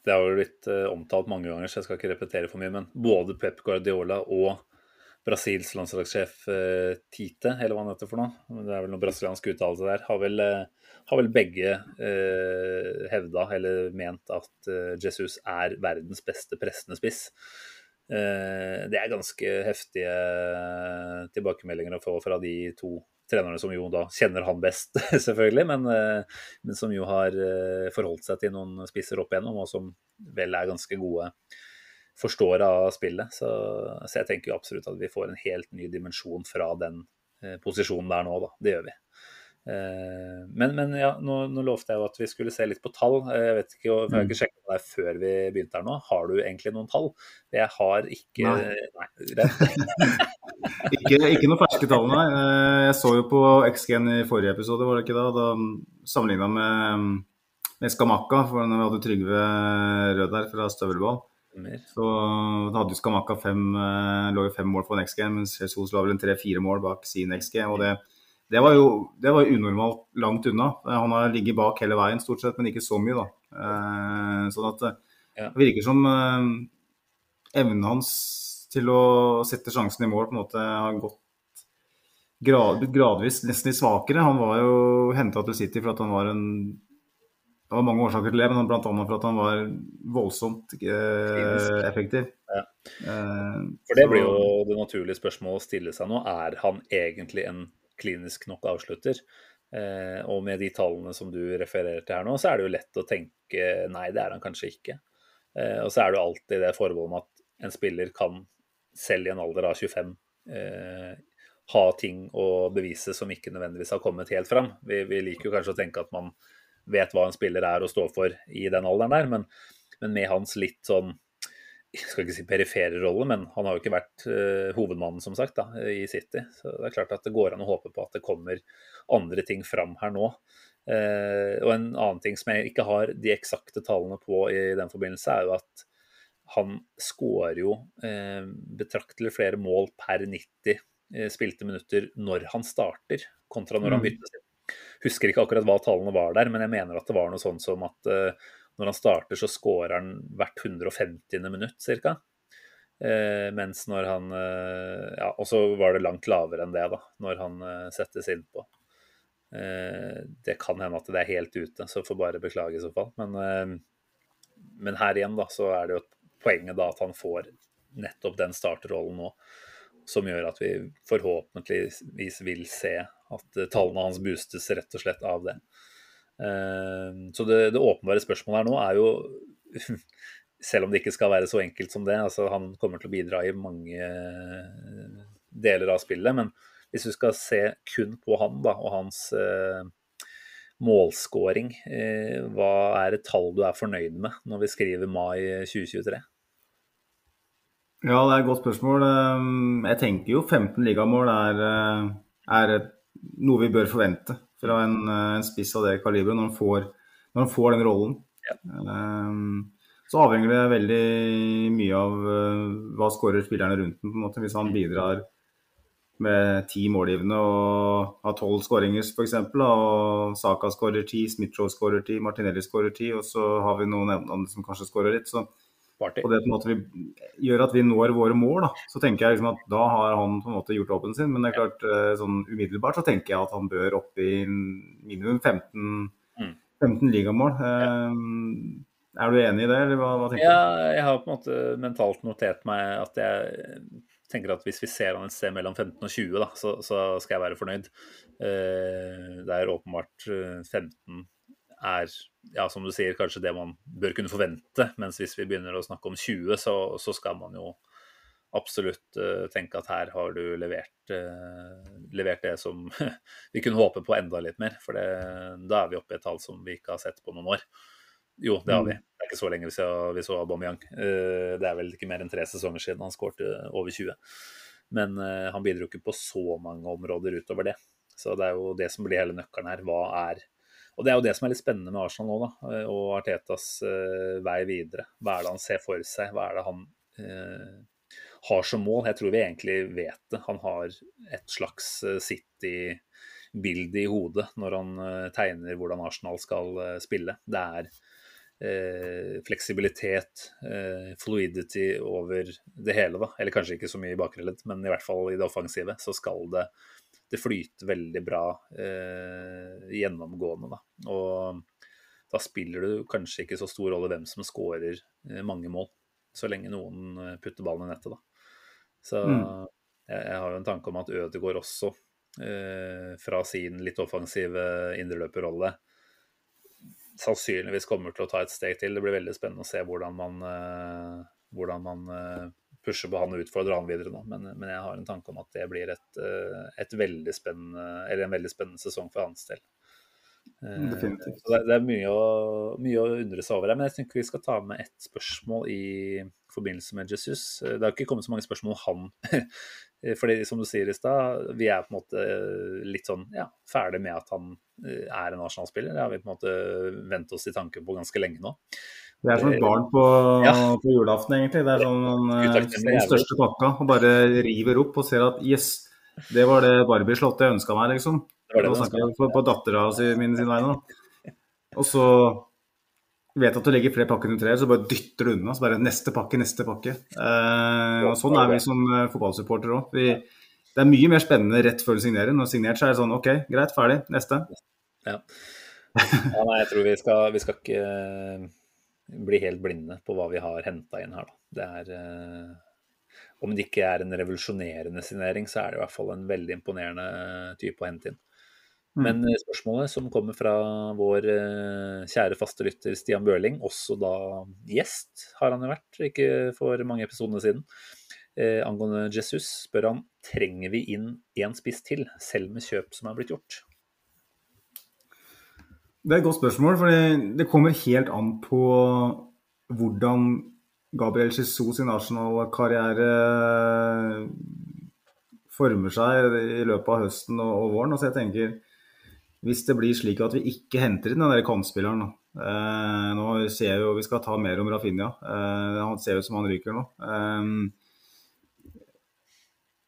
Det har jo blitt eh, omtalt mange ganger, så jeg skal ikke repetere for mye. Men både Pep Guardiola og Brasils landslagssjef eh, Tite, eller hva han heter for noe, det er vel noen brasiliansk uttalelse der, har vel, eh, har vel begge eh, hevda eller ment at eh, Jesus er verdens beste pressende spiss. Eh, det er ganske heftige tilbakemeldinger å få fra de to trenerne som jo da kjenner han best, selvfølgelig, men, men som jo har forholdt seg til noen spisser opp igjennom, og som vel er ganske gode forstår av spillet. Så, så jeg tenker jo absolutt at vi får en helt ny dimensjon fra den eh, posisjonen der nå, da. Det gjør vi. Eh, Men, men ja, nå, nå lovte jeg jo at vi skulle se litt på tall. Eh, Jeg vet ikke, jeg har ikke sjekket deg før vi begynte her nå. Har du egentlig noen tall? Jeg har ikke Nei. Nei. Ikke, ikke noen ferske tall, nei. Jeg så jo på XG-en i forrige episode, var det ikke da? Da sammenligna med, med Skamakka, for når vi hadde Trygve Rød der fra Støvelball. Mer. Så da hadde jo Skamaka fem, eh, lå jo fem mål på en XG, mens Jesus la vel en tre-fire mål bak sin XG. og det, det var jo det var unormalt langt unna. Eh, Han har ligget bak hele veien stort sett, men ikke så mye, da. Eh, Sånn at det virker som evnen hans til å sette sjansen i mål på en måte har gått grad, gradvis nesten litt svakere. Han var jo henta til City for at han var en Det var mange årsaker til det, men bl.a. for at han var voldsomt eh, effektiv. Ja. Eh, For det blir jo det naturlige spørsmålet å stille seg nå. Er han egentlig en klinisk nok avslutter? Eh, og med de tallene som du refererer til her nå, så er det jo lett å tenke nei, det er han kanskje ikke. Eh, og så er det jo alltid det forbeholdet med at en spiller kan, selv i en alder av 25, eh, ha ting å bevise som ikke nødvendigvis har kommet helt fram. Vi, vi liker jo kanskje å tenke at man vet hva en spiller er og står for i den alderen der, men, men med hans litt sånn jeg skal ikke si perifere rolle, men han har jo ikke vært uh, hovedmannen som sagt da, i City. Så det er klart at det går an å håpe på at det kommer andre ting fram her nå. Uh, og en annen ting som jeg ikke har de eksakte tallene på i den forbindelse, er jo at han skårer jo uh, betraktelig flere mål per 90 eh, spilte minutter når han starter, kontra når han Mm. Husker ikke akkurat hva tallene var der, men jeg mener at det var noe sånn som at eh, når han starter, så scorer han hvert 150. minutt ca. Eh, mens når han eh, Ja, og så var det langt lavere enn det, da, når han eh, settes innpå. Eh, det kan hende at det er helt ute, så får bare beklage i så fall. Men, eh, men her igjen, da, så er det jo poenget da at han får nettopp den starterrollen nå, som gjør at vi forhåpentligvis vil se at eh, tallene hans boostes rett og slett av det. Eh, Så det, det åpenbare spørsmålet her nå er jo Selv om det ikke skal være så enkelt som det, altså han kommer til å bidra i mange eh, deler av spillet, men hvis du skal se kun på han da, og hans eh, målscoring, eh, hva er et tall du er fornøyd med når vi skriver mai 2023? Ja, det er et godt spørsmål. Um, Jeg tenker jo 15 ligamål er, er et- noe vi bør forvente fra en, uh, en spiss av det kaliberet når han får, når han får den rollen. Um, Så avhenger det veldig mye av uh, hva skårer spillerne rundt den. på en måte. Hvis han bidrar med ti målgivende og har tolv skåringer f.eks., og Saka skårer ti, Smith-Joe skårer ti, Martinelli skårer ti, og så har vi noen evner som kanskje skårer litt, så Party. og det på en måte vi, gjør at vi når våre mål, da, så tenker jeg liksom at da har han på en måte gjort jobben sin. Men det er klart, eh, sånn umiddelbart så tenker jeg at han bør opp i minimum 15, Mm. 15 ligamål. Ja. er du enig i det, eller hva, hva tenker Ja, jeg har på en måte mentalt notert meg at jeg tenker at hvis vi ser han et sted mellom 15 og 20, da, så, så skal jeg være fornøyd. Eh, det er åpenbart eh, 15 er, ja, som du sier, kanskje det man bør kunne forvente. Mens hvis vi begynner å snakke om 20, så, så skal man jo absolutt uh, tenke at her har du levert, uh, levert det som vi kunne håpe på enda litt mer. For det, da er vi oppe i et tall som vi ikke har sett på noen år. Jo, det har vi. Det er ikke så lenge vi så, vi så Aubameyang. Uh, Det er vel ikke mer enn tre sesonger siden han skårte over 20. Men han bidro ikke på så mange områder utover det. Så det er jo det som blir hele nøkkelen her. Hva er Og det er jo det som er litt spennende med Arsenal nå, da. eh, Og Artetas uh, vei videre. Hva er det han ser for seg? Hva er det han uh, har som mål? Jeg tror vi egentlig vet det. Han har et slags City-bilde i hodet når han uh, tegner hvordan Arsenal skal spille. Det er fleksibilitet, fluidity over det hele, da. Eller kanskje ikke så mye i bakre men i hvert fall i det offensive så skal det, det flyter veldig bra eh, gjennomgående, da. Og da spiller det kanskje ikke så stor rolle hvem som skårer eh, mange mål, så lenge noen eh, putter ballen i nettet, da. Så Mm. jeg, jeg har jo en tanke om at Ødegaard også, eh, fra sin litt offensive indreløperrolle, sannsynligvis kommer til å ta et steg til. Det blir veldig spennende å se hvordan man, eh, hvordan man eh, pusher på han og utfordre han videre nå. Men, men jeg har en tanke om at det blir et, eh, et veldig en veldig spennende sesong for hans del. Eh, Definitivt. så det, det er mye å, mye å undre seg over her. Men jeg tenker vi skal ta med ett spørsmål i forbindelse med Jesus. Eh, Det har ikke kommet så mange spørsmål om han. Fordi som du sier i stad, vi er på en måte litt sånn ja, ferdig med at han eh, er en Arsenal-spiller. Det har vi på en måte vent oss i tanken på ganske lenge nå. Det er som et barn på, Ja. på julaften, egentlig. Det er sånn man eh, den største pakka og bare river opp og ser at yes, det var det Barbie-slottet jeg ønska meg, liksom. Det det snakker jeg på, på dattera min sin vegne. nå. Og så vet at du legger flere pakker under treet, så bare dytter du unna. Så bare neste pakke, neste pakke. Eh, og sånn er vi som eh, fotballsupportere òg. Det er mye mer spennende rett før du signerer. Når du signert, så er det sånn OK, greit, ferdig, neste. Ja. ja, nei, jeg tror vi skal, vi skal ikke eh, bli helt blinde på hva vi har henta inn her, da. Det er eh, Om det ikke er en revolusjonerende signering, så er det i hvert fall en veldig imponerende type å hente inn. Men eh, spørsmålet som kommer fra vår eh, kjære faste lytter Stian Børling, også da gjest har han jo vært, ikke for mange episodene siden, eh, angående Jesus, spør han trenger vi inn én spiss til, selv med kjøp som er blitt gjort. Det er et godt spørsmål, for det kommer helt an på hvordan Gabriel Jesus sin Arsenal-karriere former seg i løpet av høsten og, våren. Altså jeg tenker, Hvis det blir slik at vi ikke henter inn den der kantspilleren. Eh, nå ser vi jo, Vi skal ta mer om Rafinha. Eh, han ser ut som han ryker nå. Eh,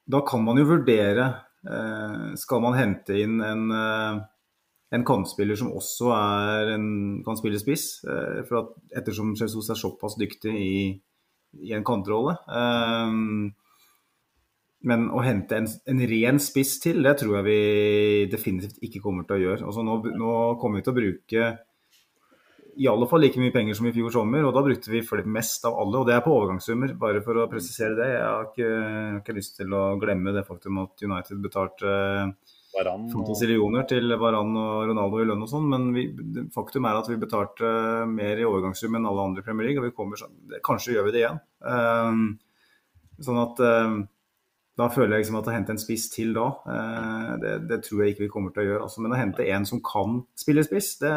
da kan man jo vurdere eh, Skal man hente inn en eh, en kantspiller som også en, kan spille spiss. Eh, for at, ettersom Jesus er såpass dyktig i, i en kantrolle. Eh, men å hente en, en ren spiss til, det tror jeg vi definitivt ikke kommer til å gjøre. Altså nå, nå kommer vi til å bruke i alle fall like mye penger som i fjor sommer, og da brukte vi fl- mest av alle. Og det er på overgangssummer, bare for å presisere det. Jeg har ikke, jeg har ikke lyst til å glemme det faktum at United betalte Varan og fantasillioner til Varan og Ronaldo i lønn og sånn, men vi, faktum er at vi betalte mer i overgangssum enn alle andre i Premier League, og vi kommer sånn, kanskje gjør vi det igjen. Ehm, sånn at ehm, da føler jeg liksom at å hente en spiss til da, eh, det, det tror jeg ikke vi kommer til å gjøre. Altså, men å hente en som kan spille spiss, det,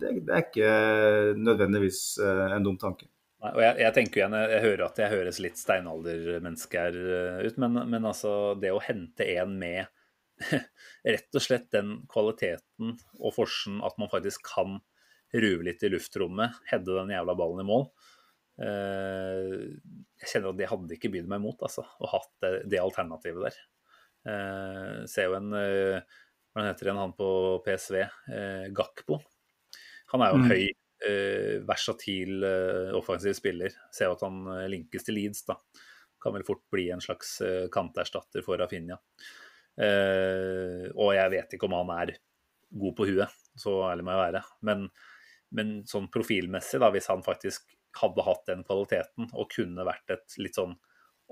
det, det er ikke nødvendigvis eh, en dum tanke. Og jeg, jeg tenker igjen, jeg, jeg hører at jeg høres litt steinaldermenneske her eh, ut, men, men altså det å hente en med rett og slett den kvaliteten og forsen at man faktisk kan ruve litt i luftrommet, hedde den jævla ballen i mål. Eh, jeg kjenner at det hadde ikke bydd meg imot, altså, å ha det, det alternativet der. Eh, ser jo en eh, Hva heter han, han på PSV? Gakpo. Han er jo en Mm. høy, versatil offensiv spiller. Ser jo at han linkes til Leeds, da. Kan vel fort bli en slags kanterstatter for Rafinha. Eh, og jeg vet ikke om han er god på huet, så ærlig må jeg være. Men, men sånn profilmessig, da, hvis han faktisk hadde hatt den kvaliteten og kunne vært et litt sånn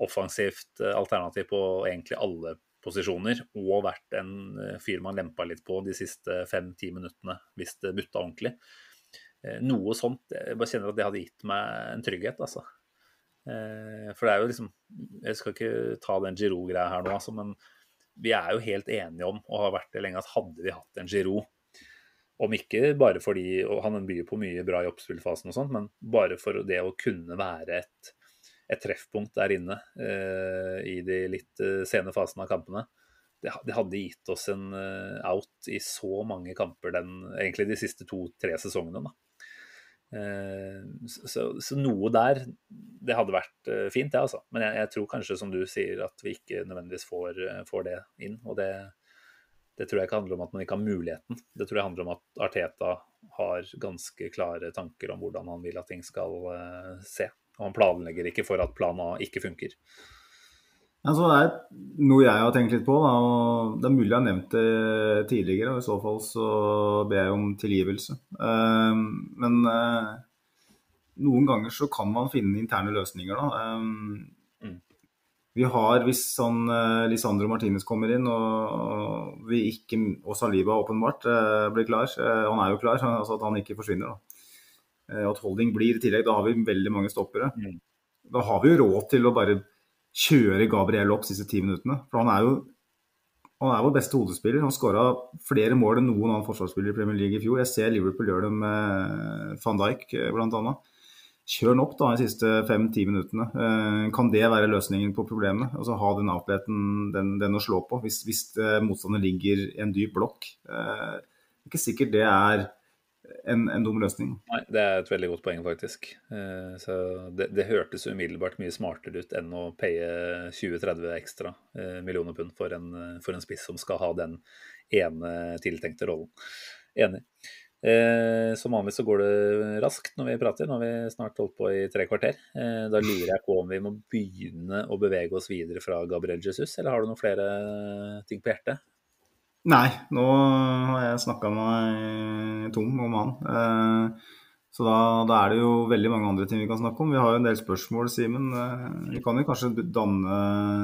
offensivt eh, alternativ på egentlig alle posisjoner, og vært en eh, fyr man lempa litt på de siste fem-ti minuttene hvis det butta ordentlig. uh, noe sånt. Jeg bare kjenner at det hadde gitt meg en trygghet, altså. For det er jo liksom Jeg skal ikke ta den Giroud-greia her nå, altså, men vi er jo helt enige om, og har vært det lenge, at hadde vi hatt en Giroud om ikke bare fordi han byr på mye bra i oppspillfasen og sånt, men bare for det å kunne være et et treffpunkt der inne eh, i de litt eh, sene fasene av kampene. Det, hadde gitt oss en uh, out i så mange kamper den, egentlig de siste to-tre sesongene. da. Uh, så, så, noe der, det hadde vært uh, fint, det, altså. Men jeg, jeg, tror kanskje, som du sier, at vi ikke nødvendigvis får, får det inn. Og det, det, tror jeg ikke handler om at man ikke har muligheten. Det tror jeg handler om at Arteta har ganske klare tanker om hvordan han vil at ting skal se. Og han planlegger ikke for at plan A ikke funker. Altså, det er noe jeg har tenkt litt på. Da, og Det er mulig jeg har nevnt det tidligere, og i så fall så ber jeg om tilgivelse. Uh, men uh, noen ganger så kan man finne interne løsninger, da. Um, mm. Vi har, hvis sånn uh, Lisandro Martinez kommer inn og, vi ikke, og Saliba åpenbart blir klar, han er jo klar, altså at han ikke forsvinner, da Eh, at holding blir i tillegg. Da har vi veldig mange stoppere. Mm. Da har vi jo råd til å bare kjøre Gabriel opp de siste ti minuttene. For han er jo han er vår beste hodespiller. Han skåra flere mål enn noen annen forsvarsspiller i Premier League i fjor. Jeg ser Liverpool gjøre det med van Dijk eh, bl.a. Kjør han opp da de siste fem-ti minuttene. Eh, kan det være løsningen på problemet? Altså Ha den outleten, den, den å slå på, hvis, hvis motstanderen ligger i en dyp blokk. Det er ikke sikkert det er en, en, dum løsning. Nei, Det er et veldig godt poeng, faktisk. Eh, så det, det, hørtes umiddelbart mye smartere ut enn å paye 20-30 ekstra eh, millioner pund for en, for en, spiss som skal ha den ene tiltenkte rollen. Enig. Eh, som vanlig så går det raskt når vi prater. Nå har vi snart holdt på i tre kvarter. Da lurer jeg på om vi må begynne å bevege oss videre fra Gabriel Jesus, eller har du noen flere ting på hjertet? Nei, nå har jeg snakka meg tom om han. Eh, så da, da, er det jo veldig mange andre ting vi kan snakke om. Vi har jo en del spørsmål, Simen. Eh, vi kan jo kanskje danne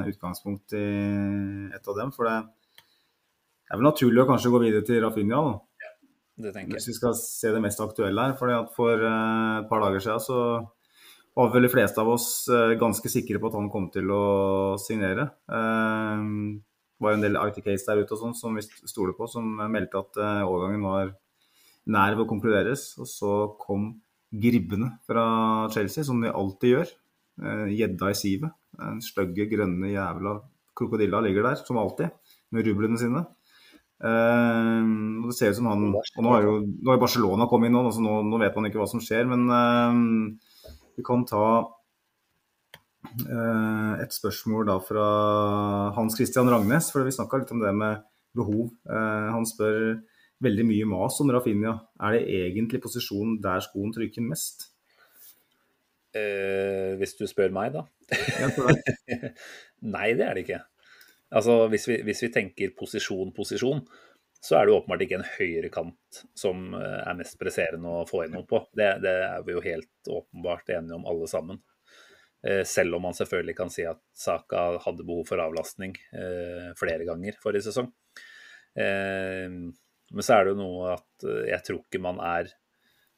utgangspunkt i et av dem. For det er vel naturlig å kanskje gå videre til Rafinha. Ja, det tenker jeg. Hvis vi skal se det mest aktuelle her. For for eh, et par dager siden så var vel de fleste av oss ganske sikre på at han kom til å signere var en del IT-case der ute og sånn som vi stoler på, som meldte at uh, overgangen var nær ved å konkluderes. Og så kom gribbene fra Chelsea, som de alltid gjør. Eh, gjedda i sivet. Den stygge, grønne jævla krokodilla ligger der, som alltid, med rublene sine. Uh, det ser ut som han og Nå har jo nå har Barcelona kommet inn, nå, så nå, nå, vet man ikke hva som skjer. Men vi kan ta Eh, et spørsmål da fra Hans Christian Rangnes, for vi snakka litt om det med behov. Eh, han spør veldig mye mas om Rafinha. Er det egentlig posisjonen der skoen trykker mest? Eh, hvis du spør meg, da? Nei, det er det ikke. Altså, hvis vi, hvis vi tenker posisjon, posisjon, så er det åpenbart ikke en høyrekant som eh, er mest presserende å få igjennom på. Det, det er vi jo helt åpenbart enige om alle sammen. Eh, selv om man selvfølgelig kan si at Saka hadde behov for avlastning eh, flere ganger forrige sesong. Eh, men så er det jo noe at jeg tror ikke man er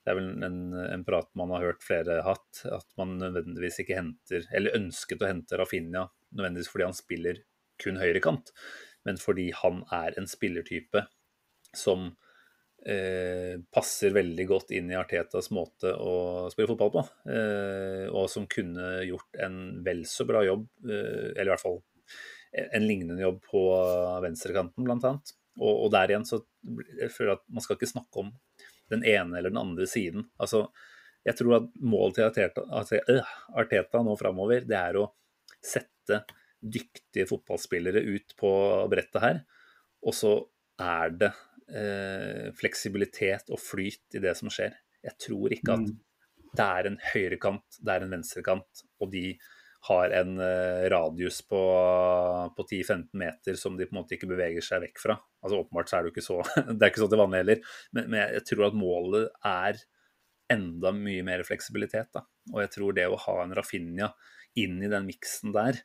Det er vel en, en prat man har hørt flere hatt, at man nødvendigvis ikke henter, eller ønsket å hente Rafinha nødvendigvis fordi han spiller kun høyrekant, men fordi han er en spillertype som passer veldig godt inn i Artetas måte å spille fotball på. Eh, og som kunne gjort en vel så bra jobb, eh, eller i hvert fall en lignende jobb på venstrekanten, bl.a. Og, og der igjen så jeg føler at man skal ikke snakke om den ene eller den andre siden. Altså, jeg tror at målet til Arteta, øh, Arteta nå framover, det er å sette dyktige fotballspillere ut på brettet her. Og så er det eh, fleksibilitet og flyt i det som skjer. Jeg tror ikke at det er en høyrekant, det er en venstrekant, og de har en eh, radius på, på 10-15 meter som de på en måte ikke beveger seg vekk fra. Altså Åpenbart så er det jo ikke så det er ikke så til vanlig heller, men, men, jeg tror at målet er enda mye mer fleksibilitet. da. Og jeg tror det å ha en Rafinha inn i den miksen der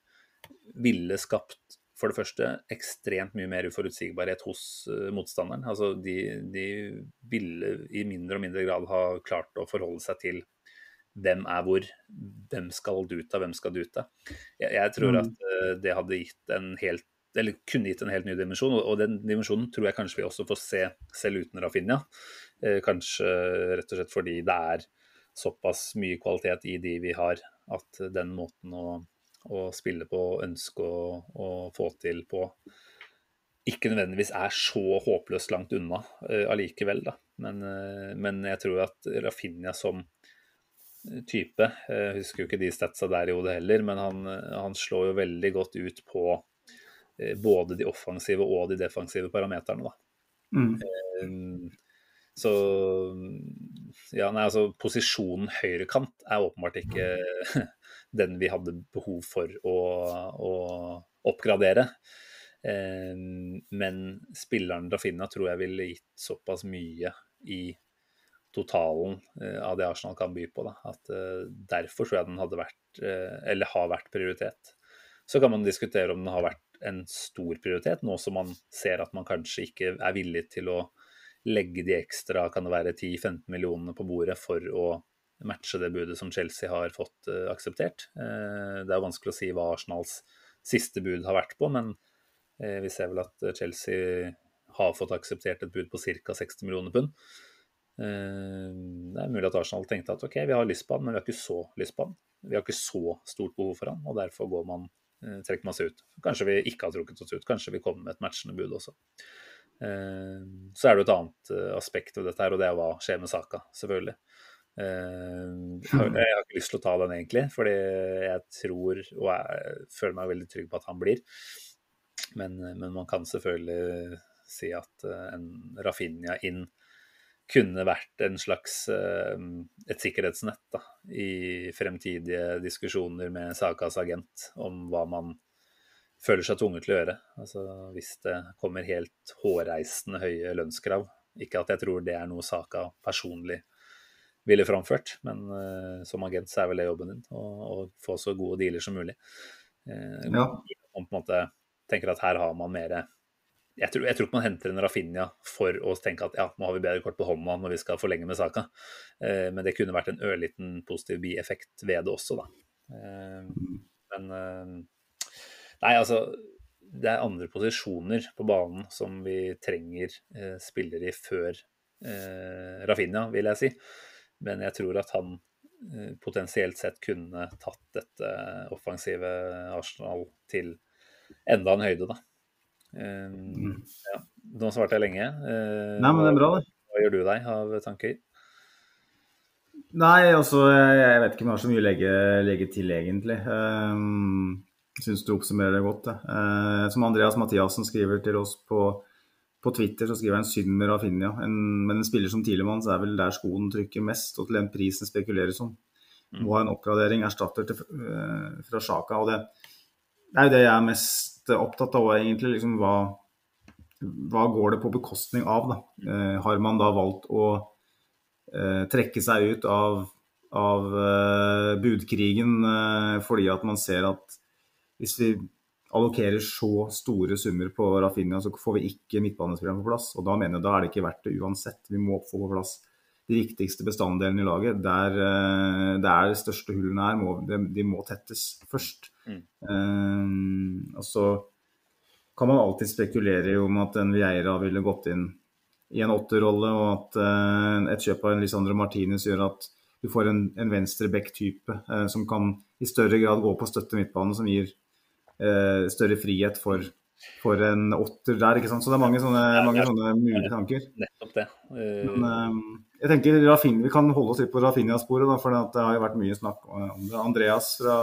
ville skapt for det første ekstremt mye mer uforutsigbarhet hos uh, motstanderen. Altså de, de, ville i mindre og mindre grad ha klart å forholde seg til hvem er hvor, hvem skal du ta, hvem skal du ta. Jeg, jeg tror mm. at uh, det hadde gitt en helt eller kunne gitt en helt ny dimensjon, og, og den dimensjonen tror jeg kanskje vi også får se selv uten Rafinha. Eh, kanskje rett og slett fordi det er såpass mye kvalitet i de vi har, at den måten å å spille på, ønske å, få til på, ikke nødvendigvis er så håpløst langt unna uh, allikevel. Da. Men, uh, men, jeg tror at Rafinha som type Jeg uh, husker jo ikke de statsa der i hodet heller, men han, han, slår jo veldig godt ut på både de offensive og de defensive parameterne. Da. Mm. Så ja, nei, altså posisjonen høyrekant er åpenbart ikke den vi hadde behov for å, å oppgradere. Eh, men spilleren Rafinha tror jeg ville gitt såpass mye i totalen eh, av det Arsenal kan by på. Da. At eh, Derfor tror jeg den hadde vært, eller har vært prioritet. Så kan man diskutere om den har vært en stor prioritet, nå som man ser at man kanskje ikke er villig til å legge de ekstra kan det være 10-15 millionene på bordet for å matche det budet som Chelsea har fått uh, akseptert. Uh, det er vanskelig å si hva Arsenals siste bud har vært på, men uh, vi ser vel at Chelsea har fått akseptert et bud på ca. 60 millioner pund. Det er mulig at Arsenal tenkte at ok, vi har lyst på han, men vi har ikke så lyst på han. Vi har ikke så stort behov for han, og derfor går man, trekker man seg ut. Kanskje vi ikke har trukket oss ut, kanskje vi kommer med et matchende bud også. Så er det et annet aspekt ved dette her, og det er hva skjer med saka, selvfølgelig. Eh, jeg har ikke lyst til å ta den egentlig, fordi jeg tror og jeg føler meg veldig trygg på at han blir. Men, men man kan selvfølgelig si at eh, en Rafinha inn kunne vært en slags eh, et sikkerhetsnett da, i fremtidige diskusjoner med Sakas agent om hva man føler seg tvunget til å gjøre. Altså Hvis det kommer helt hårreisende høye lønnskrav. Ikke at jeg tror det er noe Saka personlig ville framført. Men uh, som agent så er vel det jobben din, å få så gode dealer som mulig. Uh, ja. Man på en måte tenker at her har man mer jeg tror, jeg tror, ikke man henter en Rafinha for å tenke at ja, nå har vi bedre kort på hånda når vi skal forlenge med saka. Uh, men det kunne vært en ørliten positiv bieffekt ved det også, da. men Nei, altså Det er andre posisjoner på banen som vi trenger spillere i før Rafinha, vil jeg si. Men jeg tror at han eh, potensielt sett kunne tatt dette offensive Arsenal til enda en høyde, da. Um, ja. Nå svarte jeg lenge. Uh, Nei, men det er bra, det. Hva gjør du deg av tanker? Nei, altså jeg vet ikke om jeg har så mye å legge, legge til, egentlig. Um, Syns du oppsummerer det godt. Det. Uh, som Andreas Mathiassen skriver til oss på på Twitter så skriver han synd med Rafinha, en, men en spiller som Tilemann, så er vel der skoen trykker mest, og til den prisen spekuleres om. Mm. Må ha en oppgradering, erstatter til, uh, fra Sjaka. og det, det er jo det jeg er mest opptatt av, egentlig. liksom hva, hva går det på bekostning av? da? Uh, har man da valgt å uh, trekke seg ut av, av budkrigen fordi at man ser at hvis vi allokerer så store summer på Rafinha, så får vi ikke midtbanespilleren på plass. Og da mener jeg da er det ikke verdt det uansett. Vi må få på plass de viktigste bestanddelene i laget. Der, eh, der de største hullene er, må, de, de, må tettes først. Mm. Um, og så kan man alltid spekulere om at en Vieira ville gått inn i en åtterrolle, og at uh, et kjøp av en Lisandro Martinez gjør at du får en, en venstreback-type uh, som kan i større grad gå på støtte midtbane, som gir Eh, større frihet for, for, en åtter der. ikke sant? Så det er mange sånne, mange sånne mulige tanker. Nettopp det. Uh... Men, eh, jeg tenker Raffin, Vi kan holde oss litt på Rafinha-sporet, for det har jo vært mye snakk om det. Andreas fra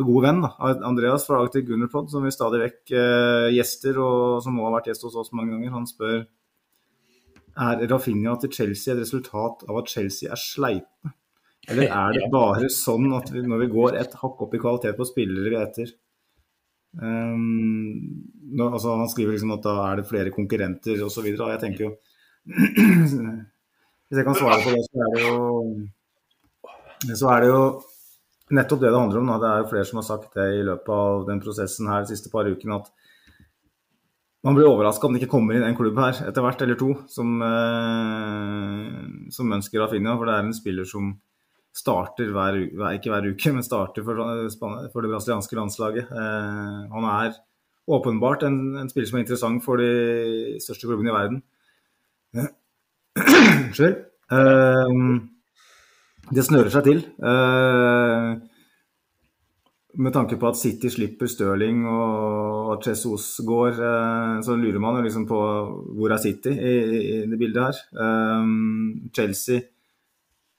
god venn da, Andreas fra Arctic Gunnerpod, som vi stadig vekk eh, gjester, og som nå har vært gjest hos oss mange ganger, han spør Er Rafinha til Chelsea et resultat av at Chelsea er sleipe? Eller er det bare sånn at vi, når vi går et hakk opp i kvalitet på spillere vi er etter um, nå, altså Han skriver liksom at da er det flere konkurrenter osv. Jeg tenker jo Hvis jeg kan svare på det, så er det jo så er det jo nettopp det det handler om. Da. Det er jo flere som har sagt det i løpet av den prosessen her de siste par ukene, at man blir overraska om det ikke kommer inn en klubb her etter hvert eller to som, eh, som ønsker Rafinha. For det er en spiller som starter hver, ikke hver uke, men starter for, for det brasilianske landslaget. Eh, han er åpenbart en, en, spiller som er interessant for de største klubbene i verden. Unnskyld. Eh, det snører seg til. Eh, med tanke på at City slipper Stirling og Jesus går, eh, så lurer man jo liksom på hvor er City i, i, det bildet her. Eh, Chelsea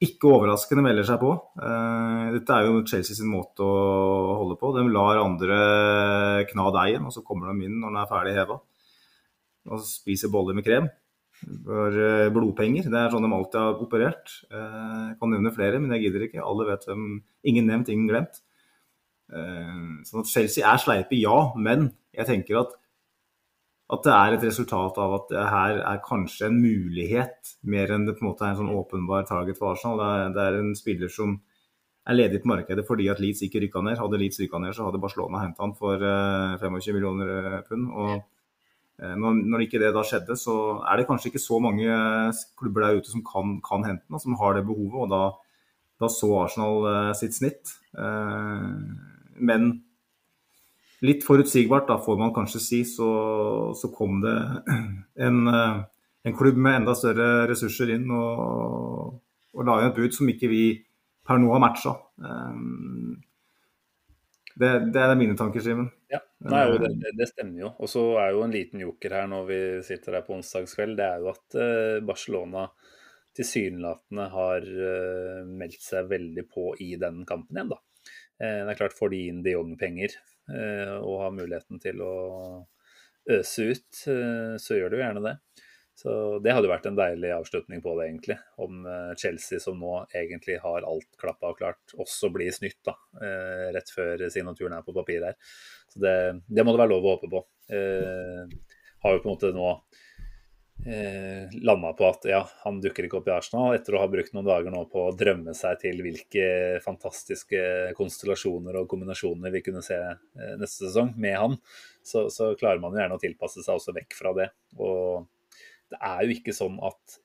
ikke overraskende melder seg på. Dette er jo Chelsea sin måte å holde på. De lar andre kna deigen, og så kommer de inn når den er ferdig heva. Og spiser boller med krem for eh, blodpenger. Det er sånn de alltid har operert. Eh, jeg kan nevne flere, men jeg gidder ikke. Alle vet hvem Ingen nevnt, ingen glemt. Eh, sånn at Chelsea er sleipe, ja. Men jeg tenker at, at det er et resultat av at her er kanskje en mulighet, mer enn det på en måte er en sånn åpenbar target for Arsenal. Det er, det er en spiller som er ledig på markedet fordi at Leeds ikke rykka ned. Hadde Leeds rykka ned, så hadde Barcelona henta han for 25 millioner pund. og Eh, når, når, ikke det da skjedde, så er det kanskje ikke så mange klubber der ute som kan, kan hente den, som har det behovet. og Da, da så Arsenal sitt snitt. Men litt forutsigbart, da får man kanskje si, så, så kom det en, uh, en, klubb med enda større ressurser inn og, og la inn et bud som ikke vi per nå har matcha. Det, det, er mine tanker, Simen. Ja, Nei, det, det, stemmer jo. Og så er jo en liten joker her når vi sitter her på onsdagskveld, det er jo at Barcelona tilsynelatende har meldt seg veldig på i den kampen igjen, da. Det er klart, får de inn de Jong-penger og har muligheten til å øse ut, så gjør du gjerne det. Så det hadde vært en deilig avslutning på det, egentlig. Om eh, Chelsea, som nå egentlig har alt klappa og klart, også blir snytt da, eh, rett før signaturen er på papir her. Så det, det, må det være lov å håpe på. Eh, har jo på en måte nå eh, landa på at ja, han dukker ikke opp i Arsenal, etter å ha brukt noen dager nå på å drømme seg til hvilke fantastiske konstellasjoner og kombinasjoner vi kunne se eh, neste sesong med han. Så, så klarer man jo gjerne å tilpasse seg også vekk fra det. og det er jo ikke sånn at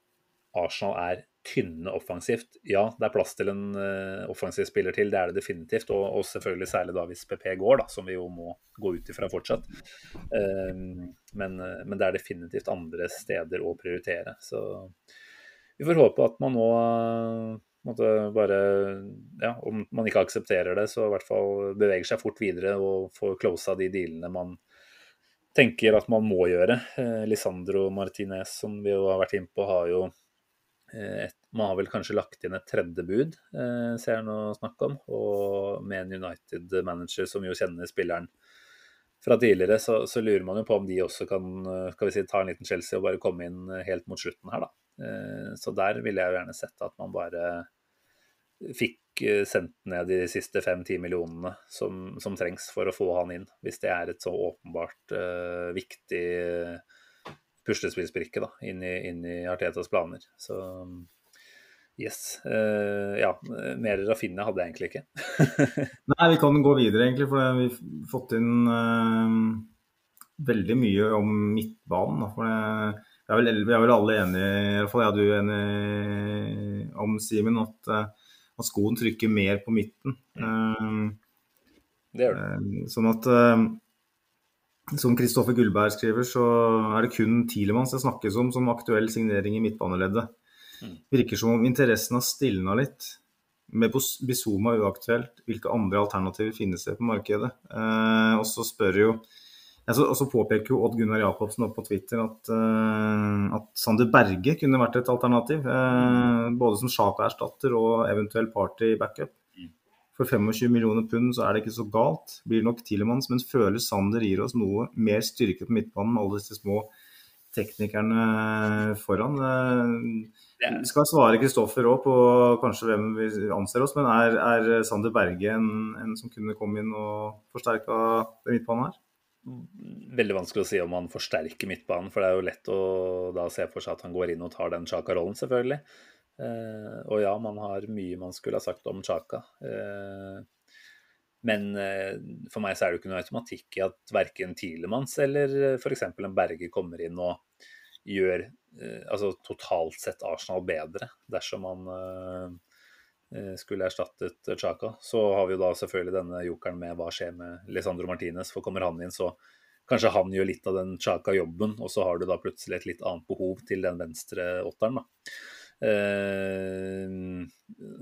Arsenal er tynne offensivt. Ja, det er plass til en uh, offensiv spiller til, det er det definitivt. Og, og, selvfølgelig særlig da hvis PP går, da, som vi jo må gå ut ifra fortsatt. Uh, men, uh, men, det er definitivt andre steder å prioritere. Så vi får håpe at man nå måtte bare Ja, om man ikke aksepterer det, så i hvert fall beveger seg fort videre og får closa de dealene man tenker at man må gjøre. Eh, Lisandro Martinez, som vi jo har vært inne på, har jo eh, et, Man har vel kanskje lagt inn et tredje bud, eh, ser jeg nå snakk om. Og med en United-manager som jo kjenner spilleren fra tidligere, så, så, lurer man jo på om de også kan skal vi si, ta en liten Chelsea og bare komme inn helt mot slutten her, da. Så der ville jeg jo gjerne sett at man bare fikk eh, sendt ned de siste fem-ti millionene som, som, trengs for å få han inn, hvis det er et så åpenbart eh, viktig puslespillsbrikke da, inn i, inn i Artetas planer. Så yes. Uh, ja, mer Rafinha hadde jeg egentlig ikke. Nei, vi kan gå videre, egentlig, for vi har fått inn uh, veldig mye om midtbanen. For det, vi er, vel, vi er vel alle enige, i hvert fall jeg er du enig om, Simen, at at skoen trykker mer på midten. Mm. Det gjør det. Eh, sånn at eh, som Kristoffer Gullberg skriver, så er det kun Tilemanns det snakkes om som aktuell signering i midtbaneleddet. Mm. Virker som om interessen har stilna litt. Med Bizuma uaktuelt, hvilke andre alternativer finnes det på markedet? Eh, og så spør jo og så påpeker jo Odd Gunnar Jacobsen opp på Twitter at, eh, at Sander Berge kunne vært et alternativ. Eh, både som Sjaka-erstatter og eventuell party-backup. For 25 millioner pund så er det ikke så galt. Blir nok Tilemanns, men føler Sander gir oss noe mer styrke på midtbanen med alle disse små teknikerne foran. Vi skal svare Kristoffer òg på kanskje hvem vi anser oss, men er, er Sander Berge en, en, som kunne komme inn og forsterka midtbanen her? Veldig vanskelig å si om han forsterker midtbanen, for det er jo lett å da se for seg at han går inn og tar den Sjaka-rollen, selvfølgelig. Eh, og ja, man har mye man skulle ha sagt om Chaka. Eh, men eh, for meg så er det jo ikke noe automatikk i at verken Tilemanns eller f.eks. en Berge kommer inn og gjør altså totalt sett Arsenal bedre dersom man skulle erstattet Chaka. Så har vi jo da selvfølgelig denne jokeren med hva skjer med Lisandro Martinez. For kommer han inn, så kanskje han gjør litt av den Chaka-jobben, og så har du da plutselig et litt annet behov til den venstre åtteren, da. Eh,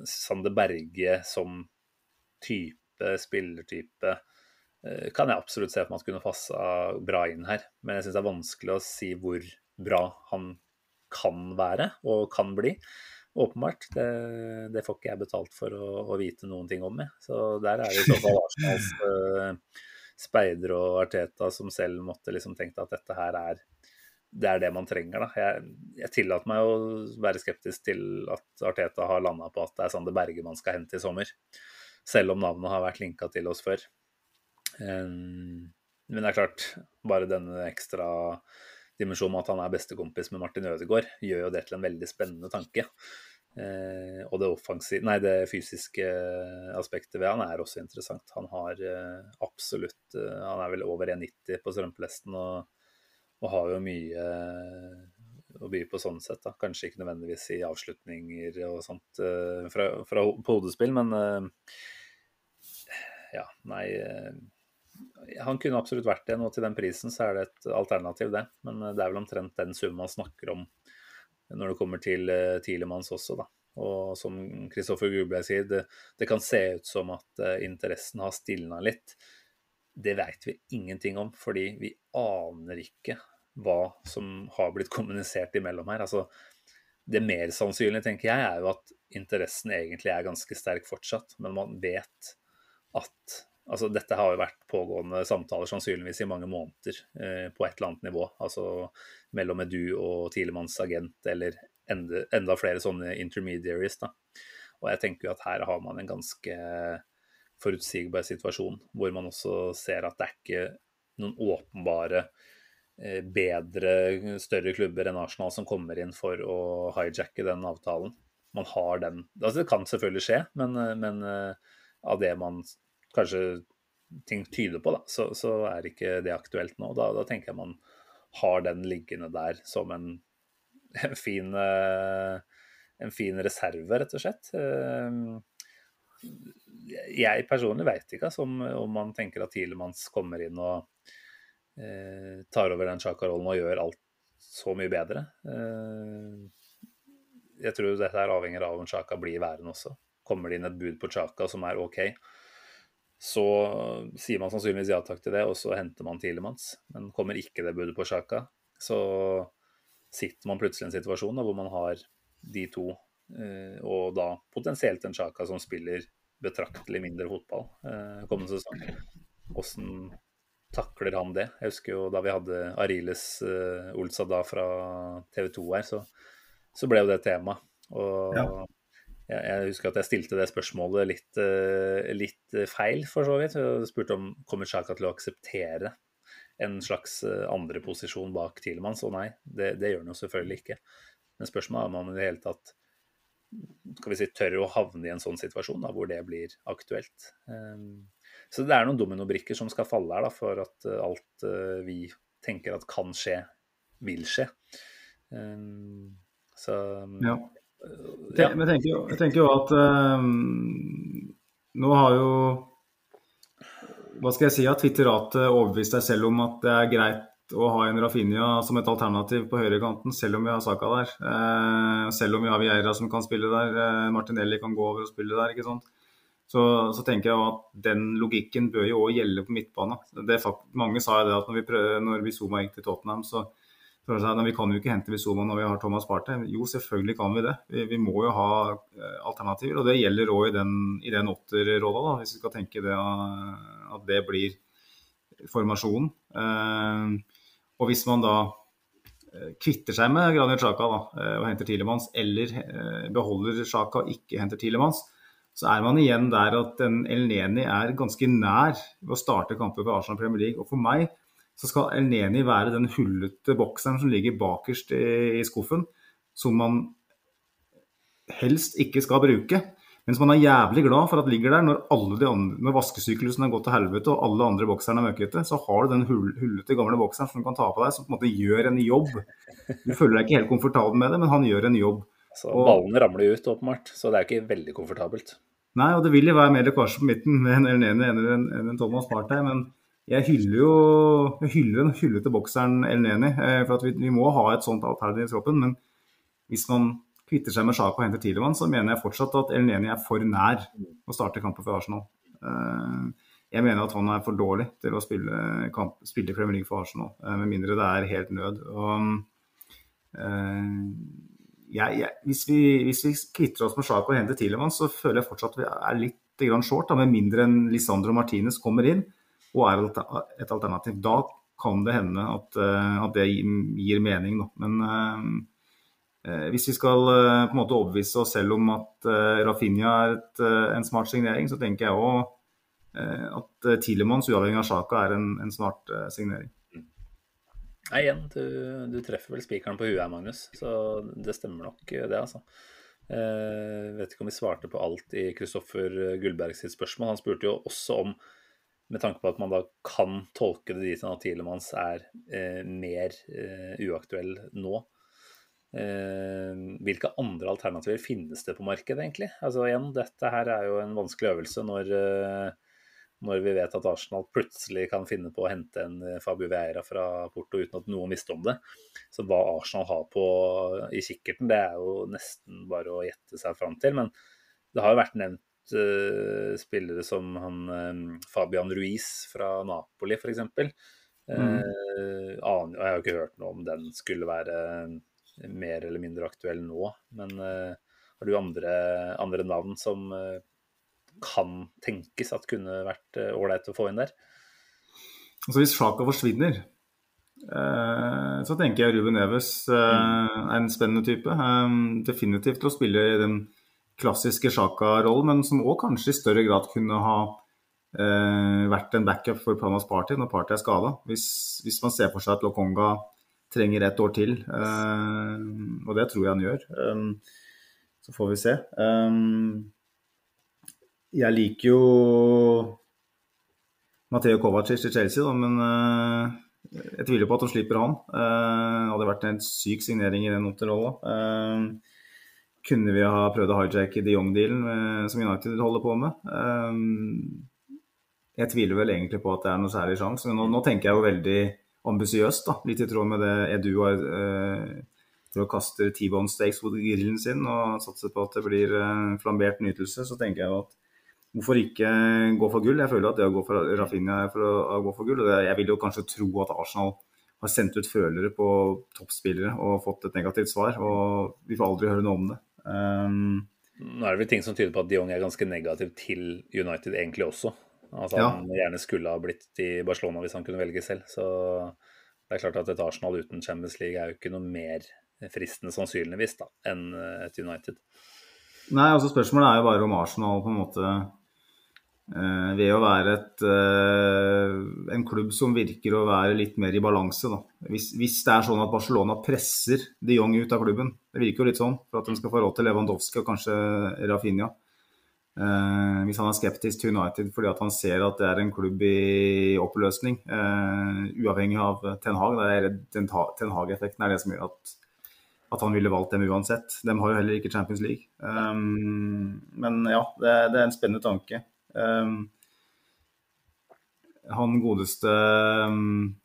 Sander Berge som type type spillertype eh, kan jeg absolutt se for meg at kunne passa bra inn her. Men jeg syns det er vanskelig å si hvor bra han kan være og kan bli. Åpenbart. Det, det får ikke jeg betalt for å, å, vite noen ting om. Jeg. Så der er det i så fall Arsenals eh, speider og Arteta som selv måtte liksom tenke at dette her er det er det man trenger. Da. Jeg, jeg tillater meg å være skeptisk til at Arteta har landa på at det er Sander Berge man skal hente i sommer selv om navnet har vært linka til oss før. Men det er klart, bare denne ekstra dimensjonen med at han er bestekompis med Martin Ødegaard, gjør jo det til en veldig spennende tanke. Eh, og det, nei, det fysiske aspektet ved han er også interessant. Han har eh, absolutt eh, Han er vel over 1,90 på strømpelesten og, og, har jo mye å by på sånn sett. Da. Kanskje ikke nødvendigvis i avslutninger og sånt eh, fra, fra, på hodespill, men eh, ja, nei eh, Han kunne absolutt vært det. Nå til den prisen så er det et alternativ, det. Men eh, det er vel omtrent den summen man snakker om når det kommer til Tielemanns også, da. Og som Kristoffer Grublei sier, det, det, kan se ut som at interessen har stilna litt. Det vet vi ingenting om, fordi vi aner ikke hva som har blitt kommunisert imellom her. Altså, det mer sannsynlige, tenker jeg, er jo at interessen egentlig er ganske sterk fortsatt, men man vet at Altså, dette har jo vært pågående samtaler sannsynligvis i mange måneder eh, på et eller annet nivå. Altså mellom Edu og Tilemanns agent, eller enda, enda, flere sånne intermediaries. da. Og jeg tenker jo at her har man en ganske forutsigbar situasjon, hvor man også ser at det er ikke noen åpenbare eh, bedre, større klubber enn Arsenal som kommer inn for å hijacke den avtalen. Man har den altså Det kan selvfølgelig skje, men, eh, men eh, av det man kanskje ting tyder på, da, så, så er ikke det aktuelt nå. Da, da, tenker jeg man har den liggende der som en, en, fin, en fin reserve, rett og slett. Jeg personlig vet ikke altså, om, om, man tenker at Tilemanns kommer inn og eh, tar over den Chaka-rollen og gjør alt så mye bedre. Eh, jeg tror dette er avhengig av om Sjaka blir værende også. Kommer det inn et bud på Sjaka som er OK, så sier man sannsynligvis ja takk til det, og så henter man Tilemanns. Men kommer ikke det budet på Sjaka, så sitter man plutselig i en situasjon da, hvor man har de to, og da potensielt en Chaka som spiller betraktelig mindre fotball eh, kommende sesong. Hvordan takler han det? Jeg husker jo da vi hadde Ariles uh, Olsada fra TV 2 her, så, så ble jo det tema. Og ja jeg husker at jeg stilte det spørsmålet litt, eh, litt feil, for så vidt. Jeg spurte om kommer Sjaka til å akseptere en slags eh, andre posisjon bak Tielemanns, og nei, det, det, gjør han jo selvfølgelig ikke. Men spørsmålet er om han i det hele tatt skal vi si, tør å havne i en sånn situasjon da, hvor det blir aktuelt. Um, så det er noen dominobrikker som skal falle her da, for at uh, alt uh, vi tenker at kan skje, vil skje. Um, så ja. Ja. Jeg, tenker jo, jeg, tenker jo, at um, nå har jo Hva skal jeg si? At Twitteratet overbevist deg selv om at det er greit å ha en Rafinha som et alternativ på høyrekanten, selv om vi har Saka der. Eh, selv om vi har Vieira som kan spille der. eh, Martinelli kan gå over og spille der. ikke sant? Så, så, tenker jeg at den logikken bør jo òg gjelde på midtbane. mange sa jo det at når vi, prøver, når vi Zuma gikk til Tottenham, så vi kan jo ikke hente Visoma når vi har Thomas Partey. Jo, selvfølgelig kan vi det. Vi, vi må jo ha eh, alternativer. Og det gjelder òg i den, i den åtterrolla, hvis vi skal tenke det, at det blir formasjonen. Eh, og hvis man da eh, kvitter seg med Granit Xhaka eh, og henter Tilemanns, eller eh, beholder Xhaka og ikke henter Tilemanns, så er man igjen der at en Elneni er ganske nær ved å starte kamper for Arsenal Premier League. Og for meg så skal Elneni være den hullete bokseren som ligger bakerst i skuffen, som man helst ikke skal bruke. Mens man er jævlig glad for at det ligger der når, alle de andre, når vaskesyklusen har gått til helvete og alle andre bokserne er møkkete. Så har du den hull, hullete gamle bokseren som du kan ta på deg, som på en måte gjør en jobb. Du føler deg ikke helt komfortabel med det, men han gjør en jobb. Så ballene ramler ut, åpenbart. Så det er ikke veldig komfortabelt. Nei, og det vil jo være mer lekkasje på midten med en Elneni enn en, en, en Thomas Partey. Men jeg hyller jo jeg hyller den hyllete bokseren Elneni. Eh, for at vi, vi, må ha et sånt alternativ i troppen. Men hvis man kvitter seg med Sjako og henter Tilemann, så mener jeg fortsatt at Elneni er for nær å starte kampen for Arsenal. Eh, jeg mener at han er for dårlig til å spille, kamp, spille Premier League for Arsenal, eh, med mindre det er helt nød. Og, uh, jeg, jeg, hvis, vi, hvis, vi, kvitter oss med Sjako og henter Tilemann, så føler jeg fortsatt at vi er litt short, da, med mindre enn Lisandro Martinez kommer inn og er et alternativ. Da kan det hende at, at det gir mening, da. Men Eh, hvis vi skal eh, på en måte overbevise oss selv om at eh, Rafinha er et, en smart signering, så tenker jeg òg at Tilemanns, uavhengig av Sjaka, er en, en smart signering. Nei, igjen, du, du, treffer vel spikeren på huet her, Magnus. Så det stemmer nok, det, altså. Eh, vet ikke om vi svarte på alt i Kristoffer Gullberg sitt spørsmål. Han spurte jo også om, med tanke på at man da kan tolke det dit at Tilemanns er eh, mer eh, uaktuell nå, Eh, hvilke andre alternativer finnes det på markedet, egentlig? Altså igjen, Dette her er jo en vanskelig øvelse når, eh, når vi vet at Arsenal plutselig kan finne på å hente en eh, Fabio Vieira fra Porto uten at noen visste om det. Så hva Arsenal har på i kikkerten, det er jo nesten bare å gjette seg fram til. Men det har jo vært nevnt uh, spillere som han um, Fabian Ruiz fra Napoli, f.eks. Mm. Uh, jeg har jo ikke hørt noe om den skulle være mer eller mindre aktuell nå. Men uh, har du andre, andre navn som uh, kan tenkes at kunne vært eh, ålreit å få inn der? Altså Hvis Sjaka forsvinner, så tenker jeg Ruben Neves er en spennende type. definitivt til å spille i den klassiske Sjaka-rollen, men som òg kanskje i større grad kunne ha vært en backup for Planas Party når Party er skada. Hvis, hvis, man ser for seg at Lokonga trenger et år til. Uh, og det tror jeg han gjør. Um, så får vi se. Um, jeg liker jo Mateo Kovacic i Chelsea, da, men jeg tviler på at de slipper han. Uh, hadde vært en syk signering i den. Uh, kunne vi ha prøvd å hijacke de Jong-dealen som United holder på med? jeg tviler vel egentlig på at det er noe særlig sjanse, men nå, nå tenker jeg jo veldig ambisiøst. Litt i tråd med det Edu har for til å kaste T-bone steaks mot grillen sin og satse på at det blir eh, flambert nytelse, så tenker jeg at hvorfor ikke gå for gull? Jeg føler at det å gå for Rafinha er for å, å gå for gull. og det, Jeg vil jo kanskje tro at Arsenal har sendt ut følere på toppspillere og fått et negativt svar. Og vi får aldri høre noe om det. Um, Nå er det vel ting som tyder på at de Jong er ganske negativ til United egentlig også. Altså, ja. Han gjerne skulle ha blitt i Barcelona hvis han kunne velge selv. Så det er klart at et Arsenal uten Champions League er jo ikke noe mer fristende sannsynligvis da, enn et United. Nei, altså Spørsmålet er jo bare om Arsenal på en måte eh, ved å være et, eh, en klubb som virker å være litt mer i balanse. da. Hvis, hvis, det er sånn at Barcelona presser de Jong ut av klubben, det virker jo litt sånn for at de skal få råd til Lewandowski og kanskje Rafinha. Eh, hvis han er skeptisk til United fordi han ser at det er en klubb i oppløsning, uh, uavhengig av Ten Hag. Det er Ten Hag-effekten er det som gjør at, at, han ville valgt dem uansett. De har jo heller ikke Champions League. Um, men ja, det, det, er en spennende tanke. Um, han godeste um,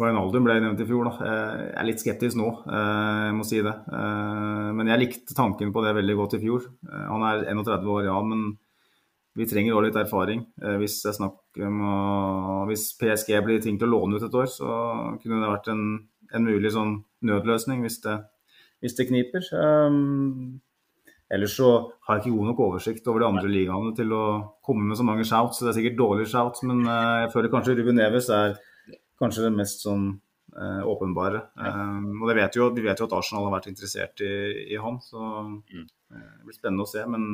Wijnaldum ble nevnt i fjor. Da. Jeg er litt skeptisk nå, eh, jeg må si det. Eh, men jeg likte tanken på det veldig godt i fjor. Eh, han er 31 år, ja, men vi trenger òg litt erfaring. Hvis, om, hvis PSG blir tenkt å låne ut et år, så kunne det vært en, en mulig sånn nødløsning hvis det, hvis det kniper. Ellers så har jeg ikke god nok oversikt over de andre ligaene til å komme med så mange shouts. Det er sikkert dårlige shouts, men jeg føler kanskje Ruben Neves er kanskje det mest sånn eh, åpenbare. Um, og det vet jo, vi vet jo at Arsenal har vært interessert i, i han, så Mm. eh, det blir spennende å se. Men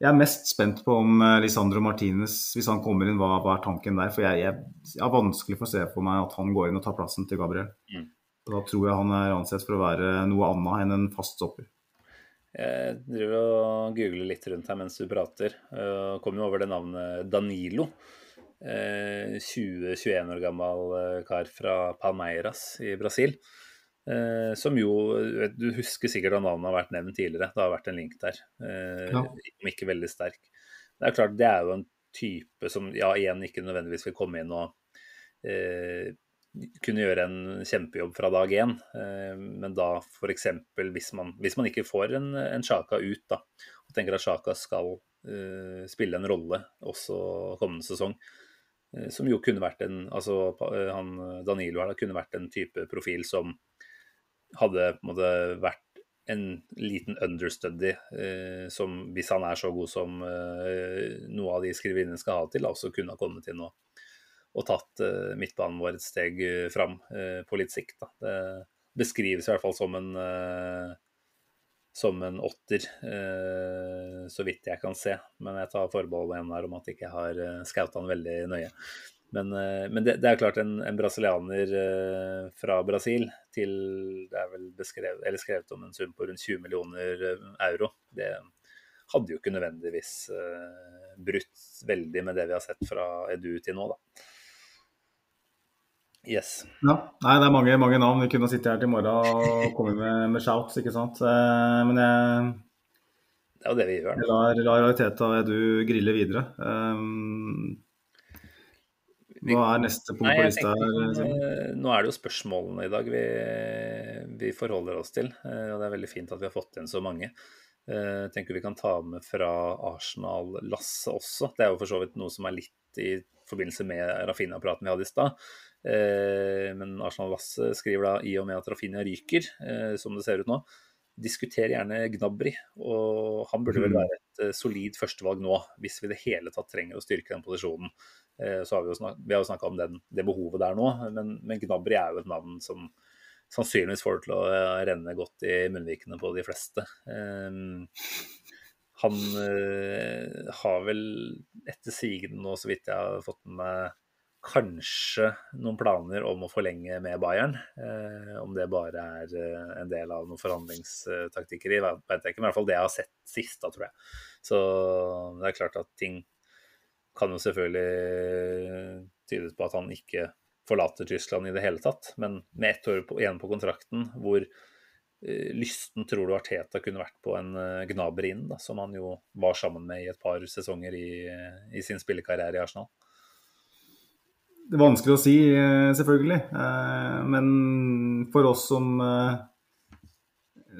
jeg er mest spent på om eh, Lisandro Martinez, hvis han kommer inn, hva, hva er tanken der? For jeg, jeg, jeg har vanskelig for å se for meg at han går inn og tar plassen til Gabriel. Mm. Da tror jeg han er ansett for å være noe annet enn en fast stopper. Jeg driver og googler litt rundt her mens du prater. Kom jo over det navnet Danilo. Eh, 20-21 år gammel eh, kar fra Palmeiras i Brasil. Eh, som jo du husker sikkert at navnet har vært nevnt tidligere. Det har vært en link der. Eh, Ja. Om ikke veldig sterk. Det er klart, det er jo en type som ja, igjen ikke nødvendigvis vil komme inn og eh, kunne gjøre en kjempejobb fra dag én. Eh, men da f.eks. Hvis, man, hvis man ikke får en, en Sjaka ut, da, og tenker at Sjaka skal eh, spille en rolle også kommende sesong, eh, som jo kunne vært en altså eh, han Danilo her da, kunne vært en type profil som hadde på en måte vært en liten understudy, eh, som hvis han er så god som eh, noe av de skriverinnene skal ha til, også kunne ha kommet inn og og tatt eh, midtbanen vår et steg eh, fram eh, på litt sikt. Da. Det beskrives i hvert fall som en, eh, som en åtter, eh, så vidt jeg kan se. Men jeg tar forbehold igjen her om at jeg ikke har uh, scouta han veldig nøye. Men, eh, men det, det er klart en, en brasilianer eh, fra Brasil til Det er vel beskrevet, skrevet om en sum på rundt 20 millioner eh, euro. Det hadde jo ikke nødvendigvis eh, brutt veldig med det vi har sett fra Edu til nå, da. Yes. Ja, nei, det er mange, mange navn. Vi kunne sittet her til i morgen og komme med, med shouts, ikke sant. Eh, Men jeg, Det er jo det vi gjør. lar, lar Realiteta og Edu grille videre. Um, hva er neste punkt på lista her? Eh, nå er det jo spørsmålene i dag vi, vi forholder oss til. eh, Og det er veldig fint at vi har fått inn så mange. Eh, Jeg tenker vi kan ta med fra Arsenal-Lasse også. Det er jo for så vidt noe som er litt i forbindelse med Rafinha-praten vi hadde i stad. Eh, Men Arsenal-lasset skriver da i og med at Rafinha ryker, eh, som det ser ut nå, diskuter gjerne Gnabry. Og han burde vel Mm. være et eh, solid førstevalg nå, hvis vi i det hele tatt trenger å styrke den posisjonen. Så har vi jo snak vi har jo snakka om den, det behovet der nå, men, men Gnabry er jo et navn som sannsynligvis får det til å renne godt i munnvikene på de fleste. Han har vel etter sigende nå, så vidt jeg har fått med meg, kanskje noen planer om å forlenge med Bayern. Eh, om det bare er eh, en del av noen forhandlingstaktikkeri, vet jeg ikke. Men i hvert fall det jeg har sett sist, da, tror jeg. Så det er klart at ting kan jo selvfølgelig tyde på at han ikke forlater Tyskland i det hele tatt. Men med ett år på, igjen på kontrakten, hvor eh, lysten tror du Arteta kunne vært på en eh, Gnabry da, som han jo var sammen med i et par sesonger i, i sin spillekarriere i Arsenal. Det er vanskelig å si, eh, selvfølgelig. Eh, Men for oss som eh,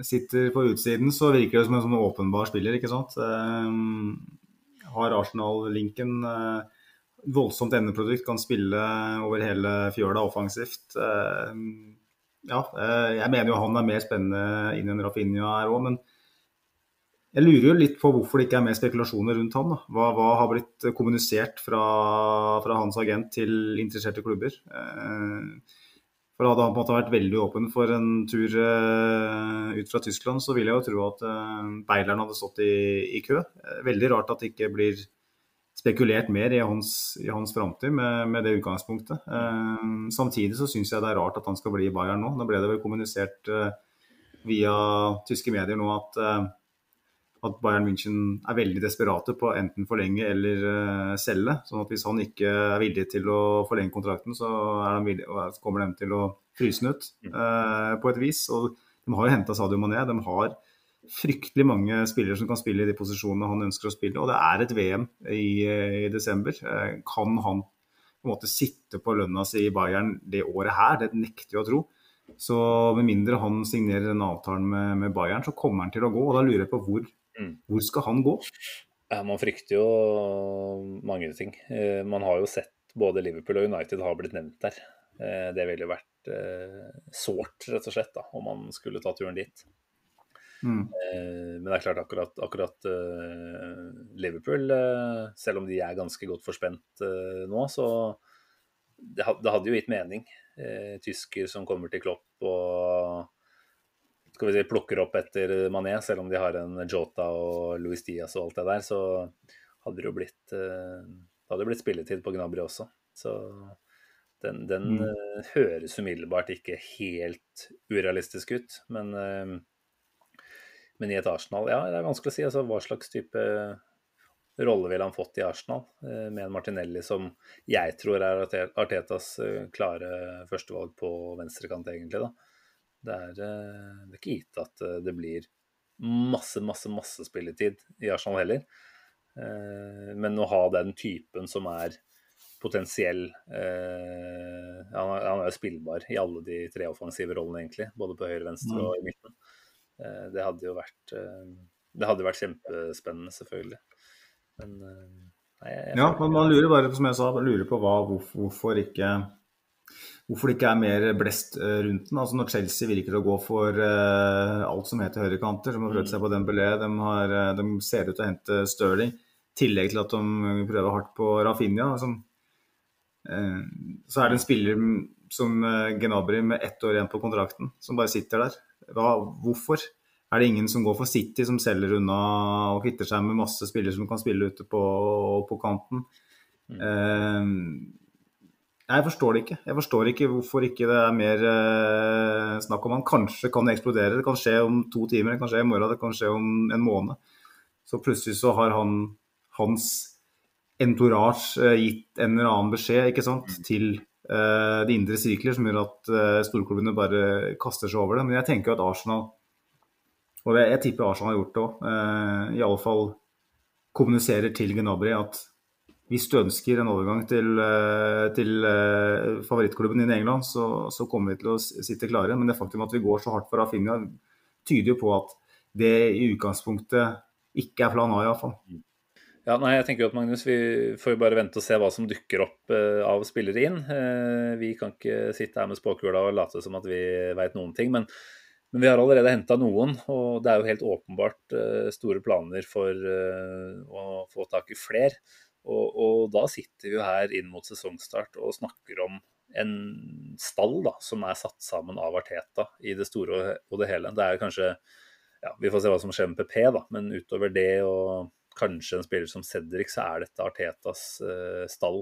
sitter på utsiden, så virker det som en sånn åpenbar spiller, ikke sant. Har Arsenal-linken voldsomt endeprodukt, kan spille over hele fjøla offensivt. Ja, jeg mener jo han er mer spennende inn enn Rafinha er òg, men jeg lurer jo litt på hvorfor det ikke er mer spekulasjoner rundt han. Hva, hva har blitt kommunisert fra, fra hans agent til interesserte klubber? Eh, for Hadde han på en måte vært veldig åpen for en tur eh, ut fra Tyskland, så vil jeg jo tro at eh, Beileren hadde stått i, i kø. Veldig rart at det ikke blir spekulert mer i hans, i hans framtid med, med det utgangspunktet. Samtidig så syns jeg det er rart at han skal bli i Bayern nå. Nå ble det vel kommunisert via tyske medier nå at at Bayern München er veldig desperate på enten forlenge eller uh, selge. sånn at hvis han ikke er villig til å forlenge kontrakten, så, er villig, så kommer de til å fryse den ut uh, på et vis. Og de har jo henta Sadio Mané. De har fryktelig mange spillere som kan spille i de posisjonene han ønsker å spille. Og det er et VM i, i desember. Uh, kan han på en måte sitte på lønna si i Bayern det året her? Det nekter jeg å tro. Så med mindre han signerer en avtale med, med Bayern, så kommer han til å gå. Og da lurer jeg på hvor. Hvor skal han gå? Man frykter jo mange ting. Eh, Man har jo sett både Liverpool og United har blitt nevnt der. Eh, Det ville jo vært eh, sårt, rett og slett, da, om man skulle ta turen dit. Mm. Men det er klart akkurat, akkurat Liverpool, selv om de er ganske godt forspent nå, så det, hadde jo gitt mening tysker som kommer til Klopp og skal vi si, plukker opp etter Mané, selv om de har en Jota og Luis Diaz og alt det der, så hadde det jo blitt, eh, det hadde blitt spilletid på Gnabry også. Så den, den Mm. eh, høres umiddelbart ikke helt urealistisk ut, men, eh, men i et Arsenal Ja, det er vanskelig å si. Altså, hva slags type rolle ville han fått i Arsenal, med en Martinelli som jeg tror er Artetas klare førstevalg på venstrekant, egentlig. da. Det er, eh, det er ikke gitt at eh, det blir masse, masse, masse spilletid i Arsenal heller. Eh, Men å ha den typen som er potensiell Han er jo spillbar i alle de tre offensive rollene, egentlig. Både på høyre, venstre Mm. og i midten. Eh, Det hadde jo vært Det hadde vært kjempespennende, selvfølgelig. Men nei, jeg, jeg Ja, men man lurer bare, som jeg sa, lurer på hva, hvorfor, hvorfor ikke Hvorfor det ikke er mer blest eh, rundt den. Altså Når Chelsea virker å gå for uh, alt som heter høyrekanter, som har prøvd seg på Dembélé, de, har, eh, de ser ut til å hente Stirling, i tillegg til at de prøver hardt på Rafinha. Som, uh, så er det en spiller som uh, Gnabry med ett år igjen på kontrakten, som bare sitter der. Hva, hvorfor? Er det ingen som går for City, som selger unna og kvitter seg med masse spillere som kan spille ute på, på kanten? Eh, jeg forstår det ikke. Jeg forstår ikke hvorfor ikke det er mer eh, snakk om han. Kanskje kan det eksplodere. Det kan skje om to timer, det kan skje i morgen, det kan skje om en måned. Så plutselig så har han, hans entourage eh, gitt en eller annen beskjed ikke sant, til eh, de indre sirkler, som gjør at eh, storklubbene bare kaster seg over det. Men jeg tenker jo at Arsenal, og jeg, jeg tipper Arsenal har gjort det òg, eh, iallfall kommuniserer til Gnabry at hvis du ønsker en overgang til, eh, til eh, favorittklubben din i England, så, så kommer vi til å sitte klare. Men det faktum at vi går så hardt for Rafinha, tyder jo på at det i utgangspunktet ikke er plan A, iallfall. Ja, nei, jeg tenker jo at Magnus, Vi får jo bare vente og se hva som dukker opp eh, av spillere inn. Vi kan ikke sitte her med spåkula og late som at vi veit noen ting. Men, men vi har allerede henta noen, og det er jo helt åpenbart store planer for å få tak i fler. Og, og da sitter vi jo her inn mot sesongstart og snakker om en stall da, som er satt sammen av Arteta i det store og- det hele. Det er kanskje ja, Vi får se hva som skjer med PP, da, men utover det og kanskje en spiller som Cedric, så er dette Artetas eh, stall.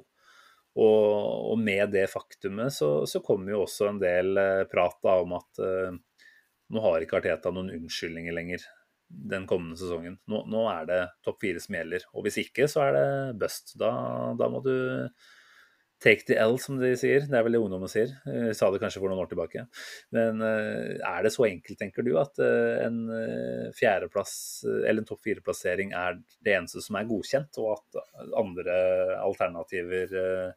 Og, og med det faktumet så, så kommer jo også en del eh, prat da, om at eh, nå har ikke Arteta noen unnskyldninger lenger den kommende sesongen. Nå, nå er det topp fire som gjelder. Og hvis ikke, så er det bust. Da, da må du take the L, som de sier. Det er vel det ungdommen sier. Jeg sa det kanskje for noen år tilbake. Men eh, er det så enkelt, tenker du, at eh, en eh, fjerdeplass eh, eller en topp fire-plassering er det eneste som er godkjent, og at andre alternativer eh,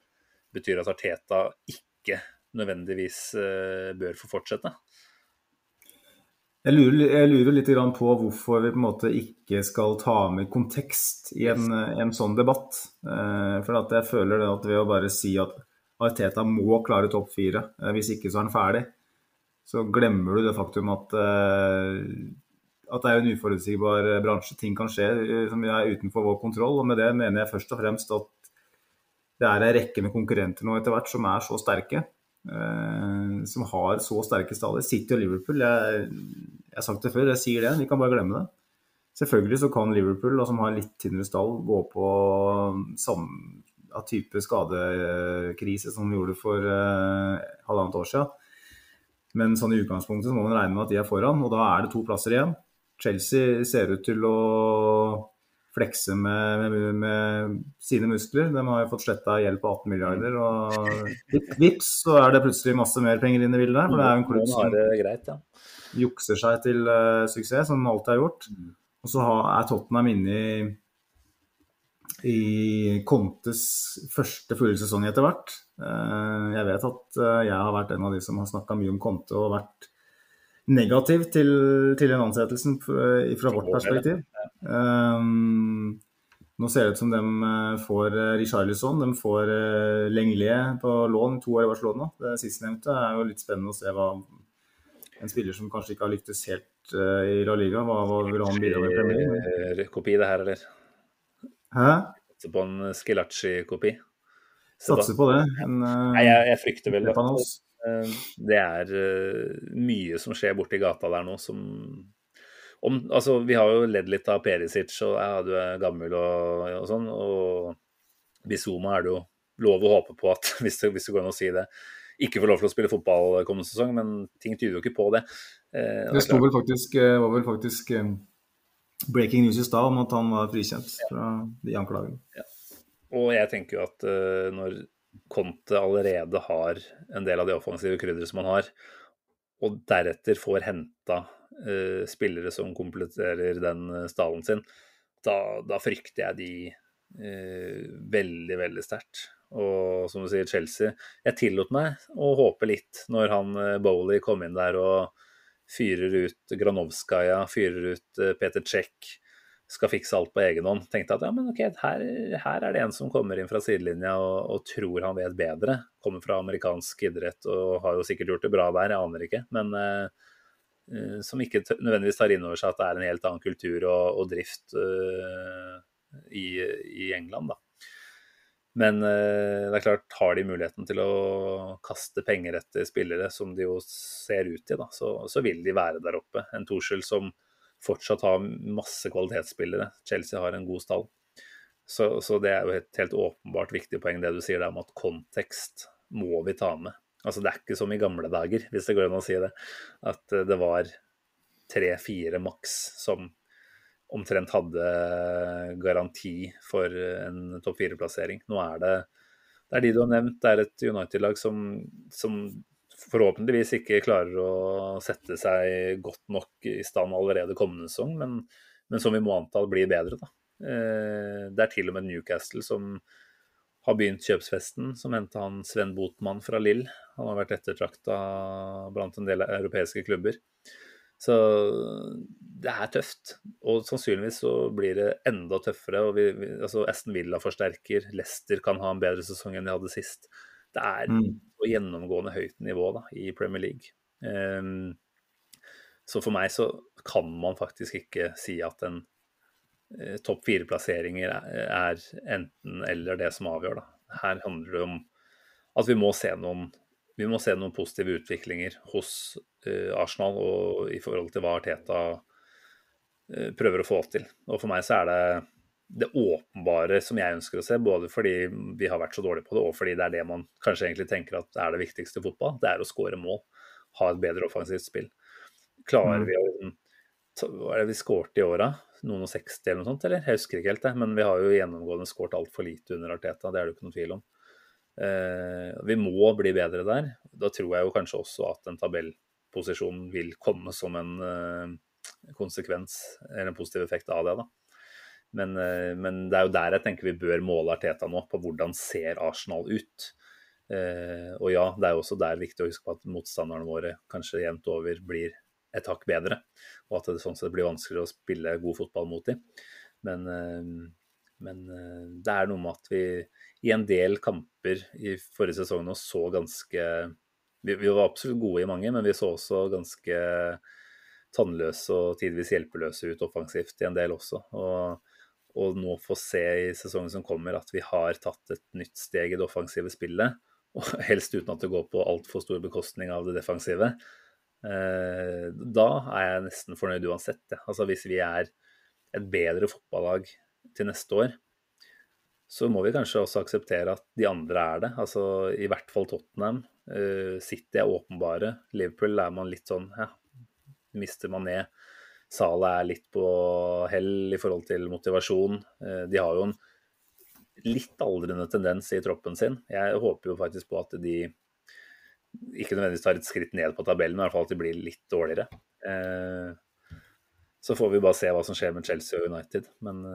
betyr at Arteta ikke nødvendigvis eh, bør få fortsette? Jeg lurer, jeg lurer litt på hvorfor vi på en måte ikke skal ta med kontekst i en, en sånn debatt. Eh, for jeg føler at ved å bare si at Arteta må klare topp fire, eh, hvis ikke så er han ferdig, så glemmer du det faktum at, eh, at det er en uforutsigbar bransje. Ting kan skje som er utenfor vår kontroll. Og med det mener jeg først og fremst at det er en rekke med konkurrenter nå etter hvert som er så sterke. Som har så sterke staller. City og Liverpool, jeg, jeg har sagt det før, jeg sier det, vi kan bare glemme det. Selvfølgelig så kan Liverpool, som har litt tynnere stall, gå på samme type skadekrise som de gjorde for eh, halvannet år siden. Men sånn i utgangspunktet så må man regne med at de er foran, og da er det to plasser igjen. Chelsea ser ut til å flekse med, med, med sine muskler. De har jo fått sletta gjeld på 18 milliarder, og vips, så er det plutselig masse mer penger inn i bildet. For det er jo en klubb som greit, ja. jukser seg til uh, suksess, som alltid har gjort. Og så har, er Tottenham inne i, i Contes første fulle sesong etter hvert. Uh, jeg vet at uh, jeg har vært en av de som har snakka mye om Conte og vært negativ til, til den ansettelsen fra, fra vårt perspektiv. Um, nå ser det ut som de eh, får Richarlison, de får Lenglet på lån to år i Barcelona. Det sistnevnte er jo litt spennende å se hva en spiller som kanskje ikke har lyktes helt i La Liga, hva, hva vil han bidra med i Premier? Eh, Kopi det her, eller? Hæ? Satser på en Skilacci-kopi. Satser på det. En, Nei, jeg, jeg frykter vel at. Eh, det er eh, mye som skjer borti gata der nå som om, altså, Vi har jo ledd litt av Perisic, og ja, du er gammel og, og sånn. Og Bizuma er det jo lov å håpe på at, hvis det, hvis det går an å si det, ikke får lov til å spille fotball kommende sesong, men ting tyder jo ikke på det. Eh, det sto vel faktisk, eh, var vel faktisk eh, breaking news i stad om at han var frikjent fra de anklagene. Ja. Og jeg tenker jo at når Conte allerede har en del av de offensive krydderet som han har, og deretter får henta uh, spillere som kompletterer den stallen sin, da, da frykter jeg de uh, veldig, veldig sterkt. Og som du sier, Chelsea Jeg tillot meg å håpe litt når han Bowley kom inn der og fyrer ut Granovskaja, fyrer ut eh, Peter Czech, skal fikse alt på egen hånd. Tenkte at ja, men ok, her, her er det en som kommer inn fra sidelinja og, og, tror han vet bedre. Kommer fra amerikansk idrett og har jo sikkert gjort det bra der, jeg aner ikke. Men uh, uh, som ikke nødvendigvis tar inn over seg at det er en helt annen kultur og, og drift uh, i, i, England, da. Men det er klart, har de muligheten til å kaste penger etter spillere, som de jo ser ut til, da, så, så vil de være der oppe. En Torskjell som fortsatt har masse kvalitetsspillere. Chelsea har en god stall. Så, så det er jo et helt åpenbart viktig poeng det du sier der om at kontekst må vi ta med. Altså Det er ikke som i gamle dager, hvis det går an å si det, at det var tre-fire maks som omtrent hadde garanti for en topp fire-plassering. Nå er det det er de du har nevnt. Det er et United-lag som, som, forhåpentligvis ikke klarer å sette seg godt nok i stand allerede kommende sesong, men, men som vi må anta blir bedre. da. Eh, det er til og med Newcastle som har begynt kjøpsfesten, som henta han Sven Botmann fra Lill. Han har vært ettertrakta blant en del europeiske klubber. Så det er tøft. Og sannsynligvis så blir det enda tøffere. og vi, vi, altså Esten Villa forsterker, Leicester kan ha en bedre sesong enn de hadde sist. Det er mm. gjennomgående høyt nivå da, i Premier League. Um, så for meg så kan man faktisk ikke si at en uh, topp fire-plasseringer er, er enten eller det som avgjør. Da. Her handler det om at vi må se noen vi må se noen positive utviklinger hos uh, Arsenal og i forhold til hva Arteta uh, prøver å få til. Og For meg så er det det åpenbare som jeg ønsker å se, både fordi vi har vært så dårlige på det, og fordi det er det man kanskje egentlig tenker at er det viktigste i fotball, det er å skåre mål. Ha et bedre offensivt spill. Klarer mm. vi å liksom, Hva er det vi skåret i åra? Noen og 60 eller noe sånt, eller? Jeg husker ikke helt det, men vi har jo gjennomgående skåret altfor lite under Arteta, det er det jo ikke noen tvil om. Eh, vi må bli bedre der. Da tror jeg jo kanskje også at en tabellposisjon vil komme som en eh, konsekvens, eller en positiv effekt av det. da. Men, eh, men, det er jo der jeg tenker vi bør måle Arteta nå, på hvordan ser Arsenal ut. og ja, det er jo også der viktig å huske på at motstanderne våre kanskje jevnt over blir et hakk bedre, og at det sånn sett blir vanskeligere å spille god fotball mot dem. Men, men det er noe med at vi i en del kamper i forrige sesong nå så ganske vi, vi, var absolutt gode i mange, men vi så også ganske tannløse og tidvis hjelpeløse ut offensivt i en del også. Og, og nå få se i sesongen som kommer at vi har tatt et nytt steg i det offensive spillet, og helst uten at det går på altfor stor bekostning av det defensive, eh, da er jeg nesten fornøyd uansett. Altså Hvis vi er et bedre fotballag til neste år, så må vi kanskje også akseptere at de andre er det. Altså i hvert fall Tottenham. Uh, City er åpenbare. Liverpool er man litt sånn ja, mister man ned. Salah er litt på hell i forhold til motivasjon. Uh, de har jo en litt aldrende tendens i troppen sin. Jeg håper jo faktisk på at de ikke nødvendigvis tar et skritt ned på tabellen, men i hvert fall at de blir litt dårligere. Uh, så får vi bare se hva som skjer med Chelsea og United. Men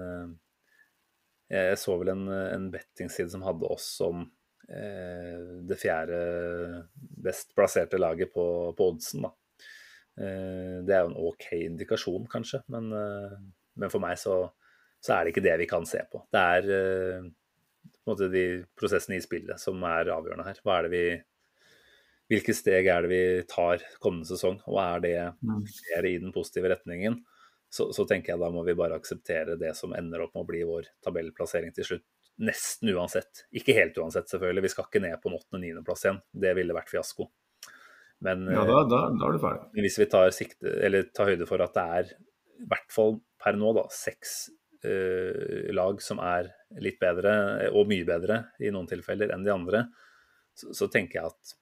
jeg så vel en, en bettingside som hadde oss som eh, det fjerde best plasserte laget på, på oddsen. Da. Eh, det er jo en OK indikasjon, kanskje, men, eh, men for meg så, så, er det ikke det vi kan se på. Det er eh, på måte de prosessene i spillet som er avgjørende her. Er det vi hvilke steg er det vi tar kommende sesong, og er det mm. er i den positive retningen? så, så, tenker jeg da må vi bare akseptere det som ender opp med å bli vår tabellplassering til slutt. Nesten uansett. Ikke helt uansett, selvfølgelig. Vi skal ikke ned på en åttende-niendeplass igjen. Det ville vært fiasko. Men, Ja, da, da, da er du ferdig. men hvis vi tar, sikte, eller tar høyde for at det er i hvert fall per nå da, seks eh, lag som er litt bedre, og mye bedre i noen tilfeller, enn de andre, så, så tenker jeg at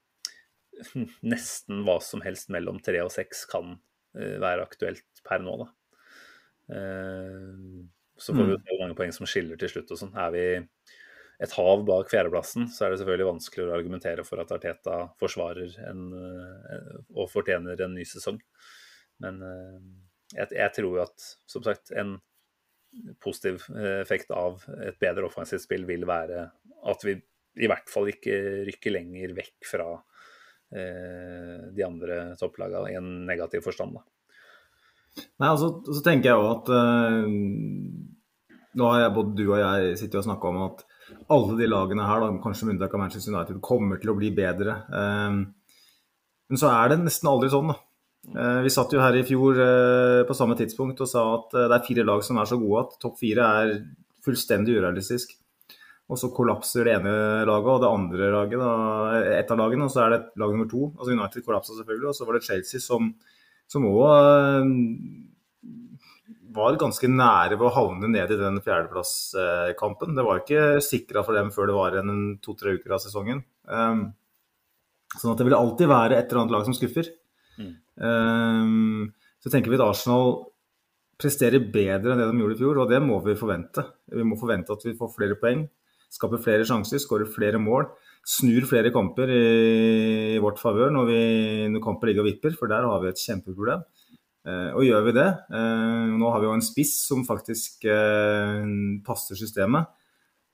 nesten hva som helst mellom tre og seks kan uh, være aktuelt per nå. Da. Uh, så får vi jo se hvor mange poeng som skiller til slutt. og sånn. Er vi et hav bak fjerdeplassen, så er det selvfølgelig vanskeligere å argumentere for at Arteta forsvarer en, eh, og fortjener en ny sesong. Men eh, jeg, jeg tror jo at, som sagt, en positiv eh, effekt av et bedre offensivt spill vil være at vi i hvert fall ikke rykker lenger vekk fra eh, de andre topplagene i en negativ forstand. Da. Nei, altså, så tenker jeg jo at eh, Nå har jeg, både du og jeg sittet og snakka om at alle de lagene her, da, kanskje med unntak av Manchester United, kommer til å bli bedre. Eh, men så er det nesten aldri sånn, da. Eh, vi satt jo her i fjor eh, på samme tidspunkt og sa at eh, det er fire lag som er så gode at topp fire er fullstendig urealistisk. Og så kollapser det ene laget og det andre laget, da, ett av lagene, og så er det lag nummer to. Altså United kollapsa selvfølgelig, og så var det Chelsea som som òg var ganske nære ved å havne ned i den fjerdeplasskampen. Det var ikke sikra for dem før det var igjen to-tre uker av sesongen. Um, sånn at det vil alltid være et eller annet lag som skuffer. Mm. Um, så tenker vi at Arsenal presterer bedre enn det de gjorde i fjor, og det må vi forvente. Vi må forvente at vi får flere poeng, skaper flere sjanser, skårer flere mål. Snur flere kamper i, i vårt favør når, vi- når kamper ligger og vipper, for der har vi et kjempeproblem. Eh, og gjør vi det eh, Nå har vi jo en spiss som faktisk eh, passer systemet.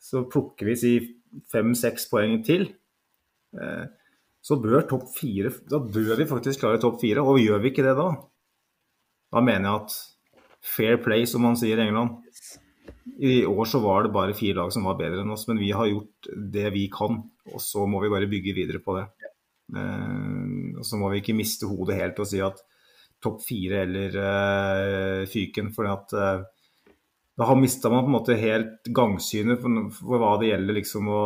Så plukker vi si fem-seks poeng til. Eh, så bør topp fire Da bør vi faktisk klare topp fire. Og gjør vi ikke det da, da mener jeg at fair play, som man sier i England I år så var det bare fire lag som var bedre enn oss, men vi har gjort det vi kan. Og så må vi bare bygge videre på det. Og så må vi ikke miste hodet helt og si at topp fire eller uh, fyken. For at uh, da har mista man på en måte helt gangsynet for, for hva det gjelder liksom å,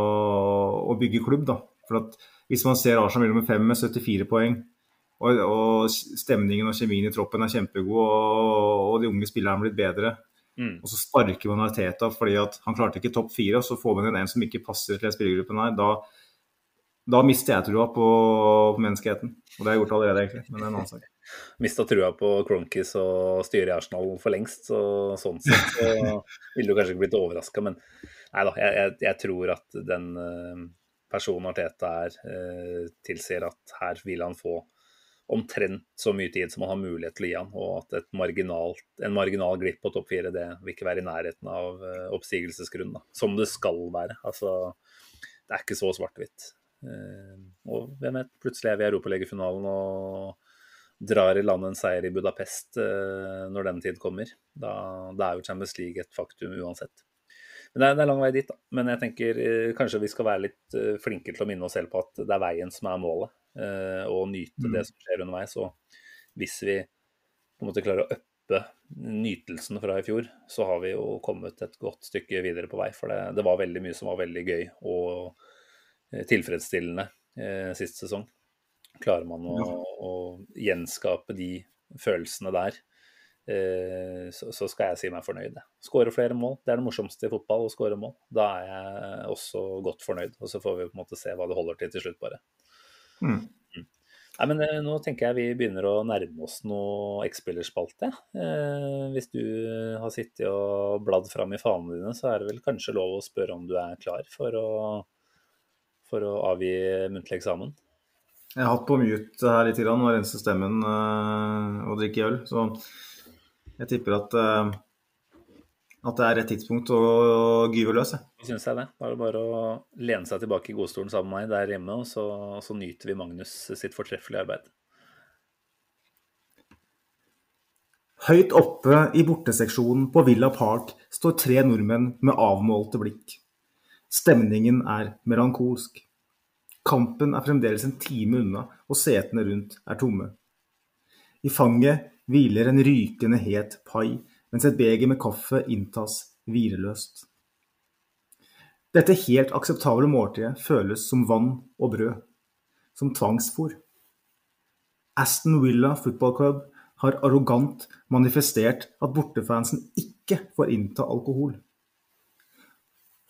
å bygge klubb. da. For at Hvis man ser Arsenal nummer fem med 74 poeng, og, og stemningen og kjemien i troppen er kjempegod, og, og de unge spillerne har blitt bedre, Mm. og så sparker man Arteta fordi at han klarte ikke topp fire, og så får man inn en som ikke passer til den spillergruppen her, da, da mister jeg trua på, på menneskeheten. Og det har jeg gjort allerede, egentlig. Men det er en annen sak. Mista trua på Cronkis og styret i Arsenal for lengst, så sånn sett så ville du kanskje ikke blitt overraska. Men nei da, jeg, jeg, jeg tror at den eh, personen Arteta er, eh, tilsier at her vil han få omtrent så mye tid som han har mulighet til å gi han, og at et marginalt, en marginal glipp på topp fire det vil ikke være i nærheten av eh, oppsigelsesgrunn, da. som det skal være. Altså, det er ikke så svart-hvitt. Og hvem vet, plutselig er vi i Europaligafinalen og drar i land en seier i Budapest eh, når den tid kommer. Da, da er jo Champions League et faktum uansett. Men det er, det er lang vei dit, da. Men jeg tenker eh, kanskje vi skal være litt eh, flinke til å minne oss selv på at det er veien som er målet, og nyte Mm. det som skjer underveis. Og hvis vi på en måte klarer å uppe nytelsen fra i fjor, så har vi jo kommet et godt stykke videre på vei. For det, det var veldig mye som var veldig gøy og tilfredsstillende sist sesong. Klarer man å, å gjenskape de følelsene der, eh, så, så skal jeg si meg fornøyd. Skåre flere mål, det er det morsomste i fotball, å skåre mål. Da er jeg også godt fornøyd. Og så får vi på en måte se hva det holder til til slutt, bare. Mm. Nei, men eh, Nå tenker jeg vi begynner å nærme oss noe X-spillerspalte. Eh, hvis du har sittet og bladd fram i fanene dine, så er det vel kanskje lov å spørre om du er klar for å, for å avgi muntlig eksamen? Jeg har hatt på mute her litt grann, og rense stemmen øh, og drikke øl. Så jeg tipper at, øh, at det er rett tidspunkt å, å gyve løs. Jeg. Syns jeg det. Da er det bare å lene seg tilbake i godstolen sammen med meg der hjemme, og så, og så nyter vi Magnus sitt fortreffelige arbeid. Høyt oppe i borteseksjonen på Villa Park står tre nordmenn med avmålte blikk. Stemningen er melankolsk. Kampen er fremdeles en time unna, og setene rundt er tomme. I fanget hviler en rykende het pai, mens et beger med kaffe inntas hvileløst. Dette helt akseptable måltidet føles som vann og brød, som tvangsfôr. Aston Villa Football Club har arrogant manifestert at bortefansen ikke får innta alkohol.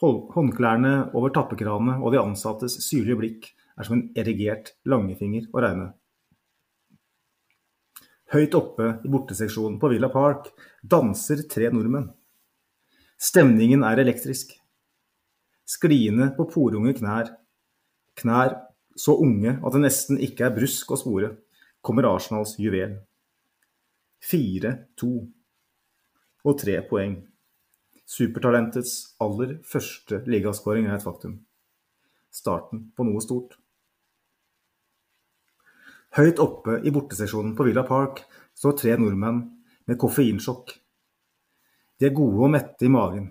Håndklærne over tappekranene og de ansattes syrlige blikk er som en erigert langefinger å regne. Høyt oppe i borteseksjonen på Villa Park danser tre nordmenn. Stemningen er elektrisk. Skliende på porunge knær, knær så unge at det nesten ikke er brusk å spore, kommer Arsenals juvel. Fire, to og tre poeng. Supertalentets aller første ligaskåring er et faktum. Starten på noe stort. Høyt oppe i borteseksjonen på Villa Park står tre nordmenn med koffeinsjokk. De er gode og mette i magen.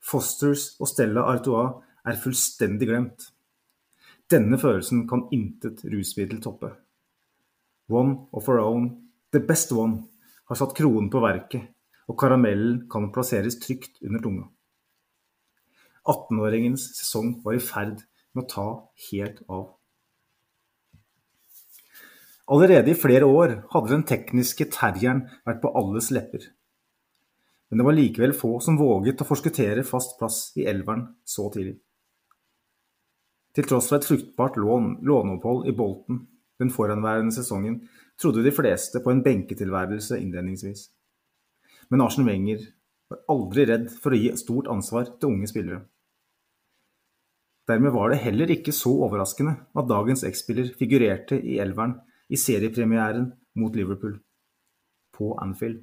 Fosters og Stella Artois er fullstendig glemt. Denne følelsen kan intet rusmiddel toppe. One of our own, the best one, har satt kronen på verket, og karamellen kan plasseres trygt under tunga. 18-åringens sesong var i ferd med å ta helt av. Allerede i flere år hadde den tekniske terrieren vært på alles lepper. Men det var likevel få som våget å forskuttere fast plass i elveren så tidlig. Til tross for et fruktbart lån, låneopphold i Bolten den foranværende sesongen, trodde de fleste på en benketilværelse innledningsvis. Men Arsen Wenger var aldri redd for å gi stort ansvar til unge spillere. Dermed var det heller ikke så overraskende at dagens X-spiller figurerte i elveren i seriepremieren mot Liverpool på Anfield.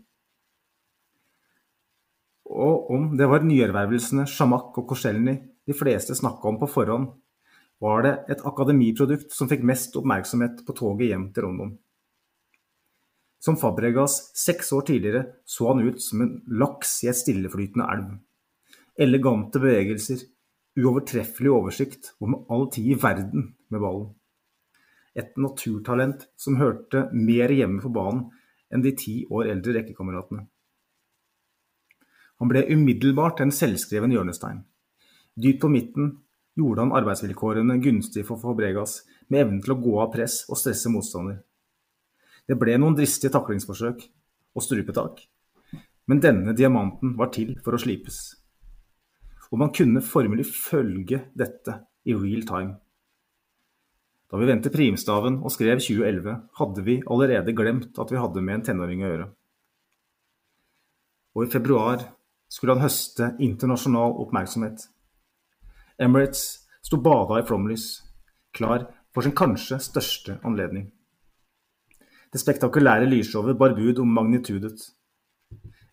Og om det var nyervervelsene Shamak og Korselny de fleste snakka om på forhånd, var det et akademiprodukt som fikk mest oppmerksomhet på toget hjem til London. Som Fabregas seks år tidligere så han ut som en laks i et stilleflytende elv. Elegante bevegelser, uovertreffelig oversikt og med all tid i verden med ballen. Et naturtalent som hørte mer hjemme på banen enn de ti år eldre rekkekameratene. Han ble umiddelbart en selvskreven hjørnestein. Dypt på midten gjorde han arbeidsvilkårene gunstige for Fabregas med evnen til å gå av press og stresse motstander. Det ble noen dristige taklingsforsøk og strupetak, men denne diamanten var til for å slipes. Og man kunne formelig følge dette i real time. Da vi vendte primstaven og skrev 2011, hadde vi allerede glemt at vi hadde med en tenåring å gjøre. Og i februar skulle han høste internasjonal oppmerksomhet. Emirates sto bada i flomlys, klar for sin kanskje største anledning. Det spektakulære lysshowet bar bud om magnitudet.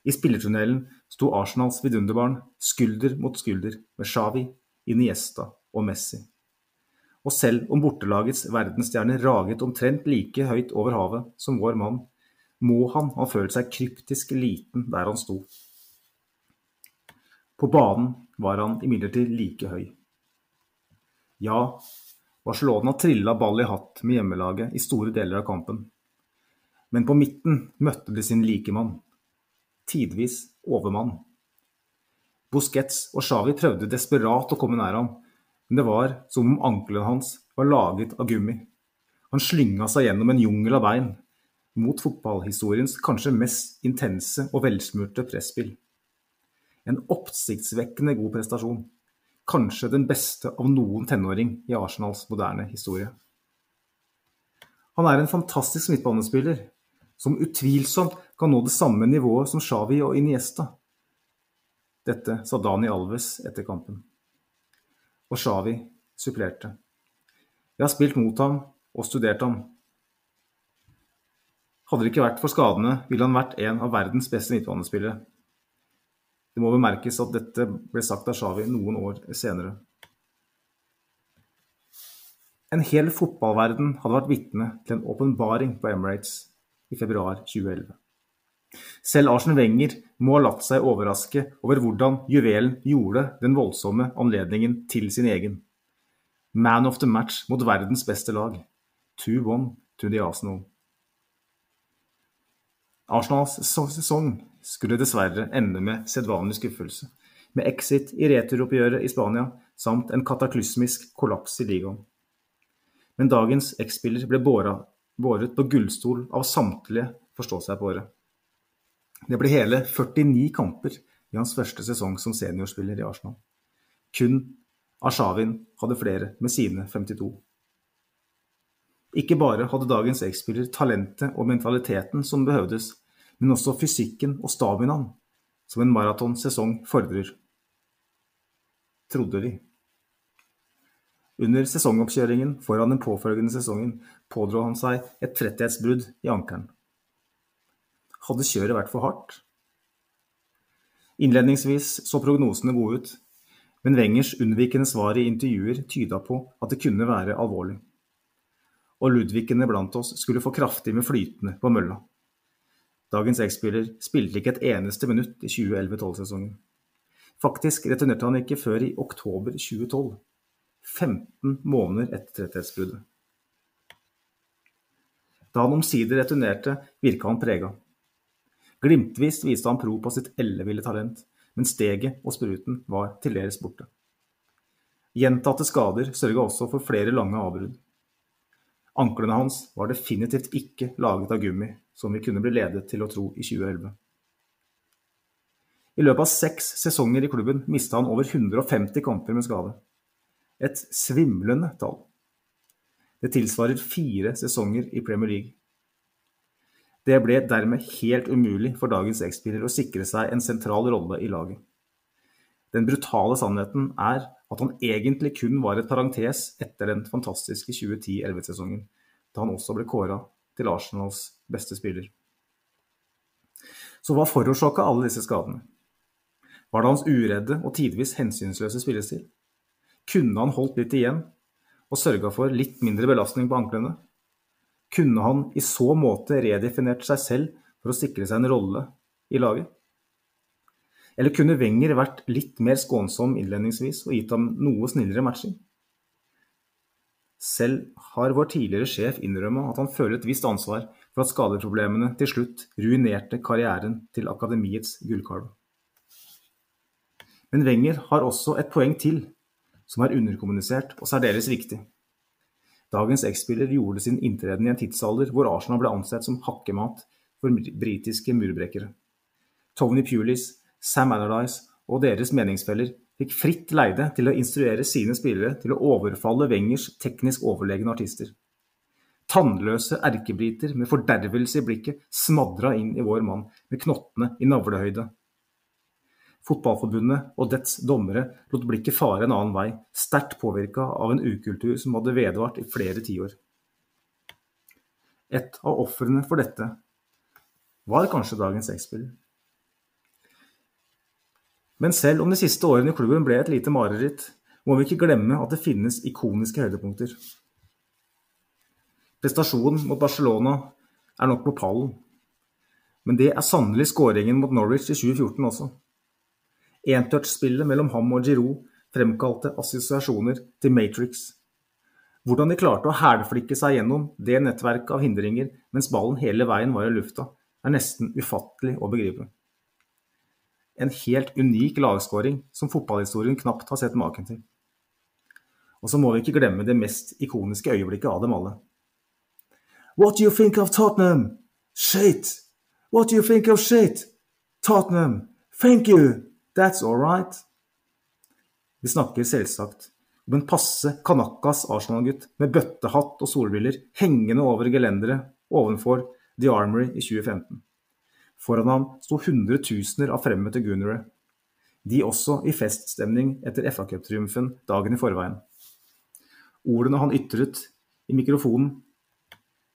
I spillertunnelen sto Arsenals vidunderbarn skulder mot skulder med Xavi, Iniesta og Messi. Og selv om bortelagets verdensstjerne raget omtrent like høyt over havet som vår mann, må han ha følt seg kryptisk liten der han sto. På banen var han imidlertid like høy. Ja, Barcelona trilla ball i hatt med hjemmelaget i store deler av kampen. Men på midten møtte de sin likemann. Tidvis overmann. Busquets og Xavi prøvde desperat å komme nær ham, men det var som om ankelen hans var laget av gummi. Han slynga seg gjennom en jungel av bein, mot fotballhistoriens kanskje mest intense og velsmurte presspill. En oppsiktsvekkende god prestasjon kanskje den beste av noen tenåring i Arsenals moderne historie. Han er en fantastisk midtbanespiller, som utvilsomt kan nå det samme nivået som Xavi og Iniesta. Dette sa Dani Alves etter kampen. Og Xavi supplerte. Jeg har spilt mot ham og studert ham. Hadde det ikke vært for skadene, ville han vært en av verdens beste midtbanespillere. Det må bemerkes at dette ble sagt av Xavi noen år senere. En hel fotballverden hadde vært vitne til en åpenbaring på Emirates i februar 2011. Selv Arsen Wenger må ha latt seg overraske over hvordan juvelen gjorde den voldsomme anledningen til sin egen. Man of the match mot verdens beste lag. 2-1 to the Arsenal. Arsenals sesong skulle dessverre ende med sedvanlig skuffelse, med exit i returoppgjøret i Spania samt en kataklysmisk kollaps i ligaen. Men dagens X-spiller ble båra båret på gullstol av samtlige forstå-seg-på-året. Det ble hele 49 kamper i hans første sesong som seniorspiller i Arsenal. Kun Ashavin hadde flere med sine 52. Ikke bare hadde dagens X-spiller talentet og mentaliteten som behøvdes, men også fysikken og staminaen som en maratonsesong fordrer. Trodde vi. Under sesongoppkjøringen foran den påfølgende sesongen pådro han seg et tretthetsbrudd i ankelen. Hadde kjøret vært for hardt? Innledningsvis så prognosene gode ut, men Wengers unnvikende svar i intervjuer tyda på at det kunne være alvorlig. Og Ludvigene blant oss skulle få kraftig med flytende på mølla. Dagens X-spiller spilte ikke et eneste minutt i 2011-12-sesongen. Faktisk returnerte han ikke før i oktober 2012, 15 måneder etter tretthetsbruddet. Da han omsider returnerte, virka han prega. Glimtvis viste han pro på sitt elleville talent, men steget og spruten var til dels borte. Gjentatte skader sørga også for flere lange avbrudd. Anklene hans var definitivt ikke laget av gummi, som vi kunne bli ledet til å tro i 2011. I løpet av seks sesonger i klubben mista han over 150 kamper med skade. Et svimlende tall. Det tilsvarer fire sesonger i Premier League. Det ble dermed helt umulig for dagens X-spiller å sikre seg en sentral rolle i laget. Den brutale sannheten er at han egentlig kun var et parentes etter den fantastiske 2010-11-sesongen, da han også ble kåra til Arsenals beste spiller. Så hva forårsaka alle disse skadene? Var det hans uredde og tidvis hensynsløse spillestil? Kunne han holdt litt igjen og sørga for litt mindre belastning på anklene? Kunne han i så måte redefinert seg selv for å sikre seg en rolle i laget? Eller kunne Wenger vært litt mer skånsom innledningsvis og gitt ham noe snillere matching? Selv har vår tidligere sjef innrømma at han føler et visst ansvar for at skadeproblemene til slutt ruinerte karrieren til akademiets gullkalv. Men Wenger har også et poeng til, som er underkommunisert og særdeles viktig. Dagens X-spiller gjorde sin inntreden i en tidsalder hvor Arsenal ble ansett som hakkemat for britiske murbrekkere. Tony Pulis, Sam Allardyce og deres meningsfeller fikk fritt leide til å instruere sine spillere til å overfalle Wengers teknisk overlegne artister. Tannløse erkebriter med fordervelse i blikket smadra inn i vår mann med knottene i navlehøyde Fotballforbundet og dets dommere lot blikket fare en annen vei, sterkt påvirka av en ukultur som hadde vedvart i flere tiår. Et av ofrene for dette var kanskje dagens X-spiller. Men selv om de siste årene i klubben ble et lite mareritt, må vi ikke glemme at det finnes ikoniske høydepunkter. Prestasjonen mot Barcelona er nok på pallen, men det er sannelig skåringen mot Norwich i 2014 også. Entouch-spillet mellom ham og Giroud fremkalte assosiasjoner til Matrix. Hvordan de klarte å hælflikke seg gjennom det nettverket av hindringer mens ballen hele veien var i lufta, er nesten ufattelig å begripe. En helt unik lagskåring som fotballhistorien knapt har sett maken til. Og så må vi ikke glemme det mest ikoniske øyeblikket av dem alle. What do you think of Tottenham? Shit! What do you think of shit? Tottenham! Thank you! That's all right. Vi snakker selvsagt om en passe Kanakas Arsenal-gutt med bøttehatt og solbriller hengende over gelenderet ovenfor The Armory i 2015. Foran ham sto hundretusener av fremmøtte gunnere, de også i feststemning etter FA-cuptriumfen dagen i forveien. Ordene han ytret i mikrofonen,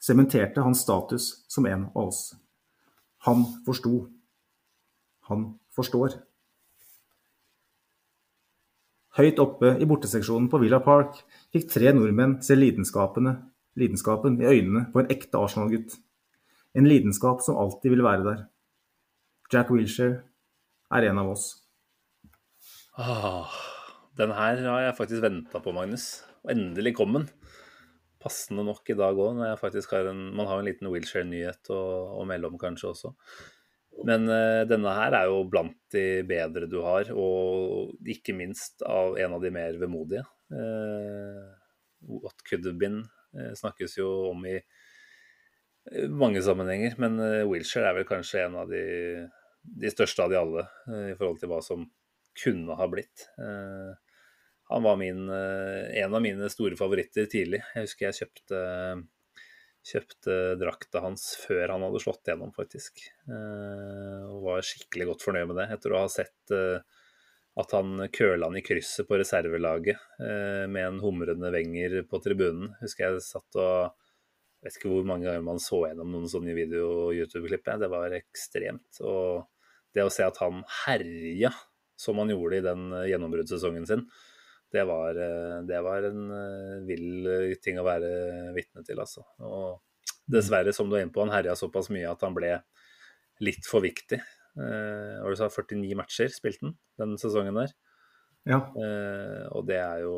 sementerte hans status som en av oss. Han forsto. Han forstår. Høyt oppe i borteseksjonen på Villa Park fikk tre nordmenn se lidenskapen i øynene på en ekte Arsenal-gutt. En lidenskap som alltid vil være der. Jack Wilshere er en av oss. Ah, den her har jeg faktisk venta på, Magnus. Og endelig kom den. Passende nok i dag òg, når har en Man har en liten Wilshere-nyhet å, å melde om kanskje også. Men uh, denne her er jo blant de bedre du har, og ikke minst av en av de mer vemodige. Uh, What could have been uh, snakkes jo om i mange sammenhenger. Men Wilshere er vel kanskje en av de, de største av de alle i forhold til hva som kunne ha blitt. Han var min, en av mine store favoritter tidlig. Jeg husker jeg kjøpte, kjøpte drakta hans før han hadde slått gjennom, faktisk. Og var skikkelig godt fornøyd med det, etter å ha sett at han køla han i krysset på reservelaget med en humrende Wenger på tribunen. Husker jeg satt og vet ikke hvor mange ganger man så gjennom noen sånne video- og YouTube-klipp. Det var ekstremt. Og det å se at han herja som han gjorde i den eh, gjennombruddssesongen sin, det var, eh, det var, en eh, vill ting å være vitne til, altså. Og dessverre, som du er inne på, han herja såpass mye at han ble litt for viktig. Og du sa 49 matcher spilte han den sesongen der. Ja. Og det er jo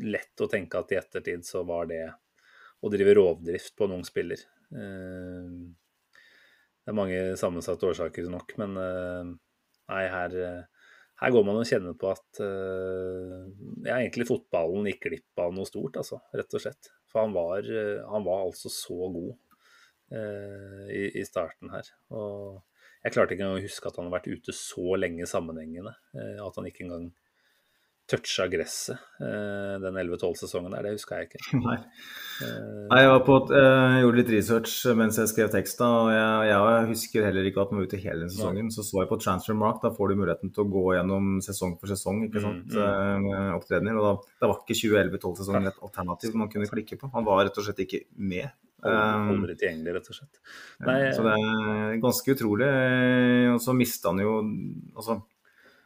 lett å tenke at i ettertid så var det å drive rovdrift på en ung spiller. Eh, det er mange sammensatte årsaker nok, men eh, nei, her, her går man og kjenner på at uh, ja, egentlig fotballen gikk glipp av noe stort, altså, rett og slett. For han var, han var altså så god i, i, starten her. Og jeg klarte ikke engang å huske at han har vært ute så lenge sammenhengende. at han ikke engang toucha gresset eh, den 11-12-sesongen der, det huska jeg ikke. Nei. Nei jeg, på, jeg, gjorde litt research mens jeg skrev teksta, og jeg, jeg, husker heller ikke at den var ute hele sesongen. Så så jeg på Transfermark, da får du muligheten til å gå gjennom sesong for sesong, ikke mm, sant, mm, mm. opptredener. Og da, det var ikke 2011-12-sesongen et alternativ man kunne klikke på. Han var rett og slett ikke med. Aldri tilgjengelig, rett og slett. Nei, så det er ganske utrolig. Og så mista han jo altså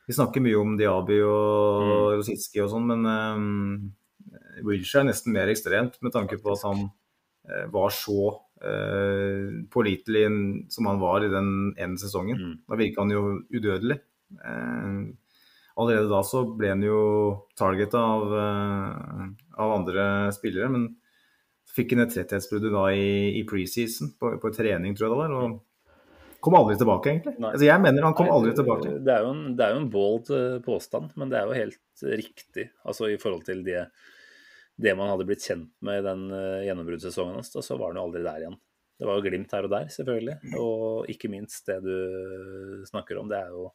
vi snakker mye om Diaby og mm. Rositski og sånn, men um, Wilshere er nesten mer ekstremt med tanke på at han uh, var så uh, pålitelig som han var i den ene sesongen. Mm. Da virka han jo udødelig. Uh, allerede da så ble han jo targeta av, av, andre spillere, men fikk han et tretthetsbrudd i, i preseason, på, på trening, tror jeg det var. og kom aldri tilbake, egentlig. Altså, jeg mener han kom Nei, aldri tilbake. Det er jo en, det er jo en bold eh, påstand, men det er jo helt riktig. Altså i forhold til det, det man hadde blitt kjent med i den uh, gjennombruddssesongen hans, så var han jo aldri der igjen. Det var jo glimt her og der, selvfølgelig. Og ikke minst det du snakker om, det er jo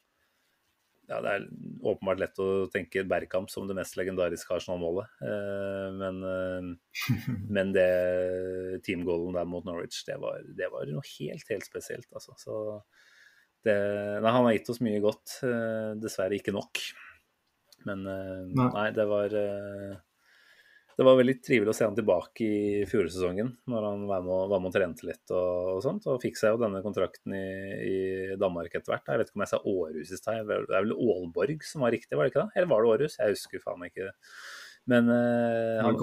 ja, det er åpenbart lett å tenke Bergkamp som det mest legendariske Arsenal-målet. Eh, men, eh, men, det teamgoalen der mot Norwich, det var, det var, noe helt, helt spesielt. Altså. Så det, nei, han har gitt oss mye godt. Eh, dessverre ikke nok. Men nei, det var det var veldig trivelig å se han tilbake i fjorårssesongen, når han var med, og, var med og trente litt og, og, sånt. Og fikk seg jo denne kontrakten i, i Danmark etter hvert. Jeg vet ikke om jeg sa Århus i stad. Det er vel Aalborg som var riktig, var det ikke det? Eller var det Århus? Jeg husker faen ikke. det. Men uh, han,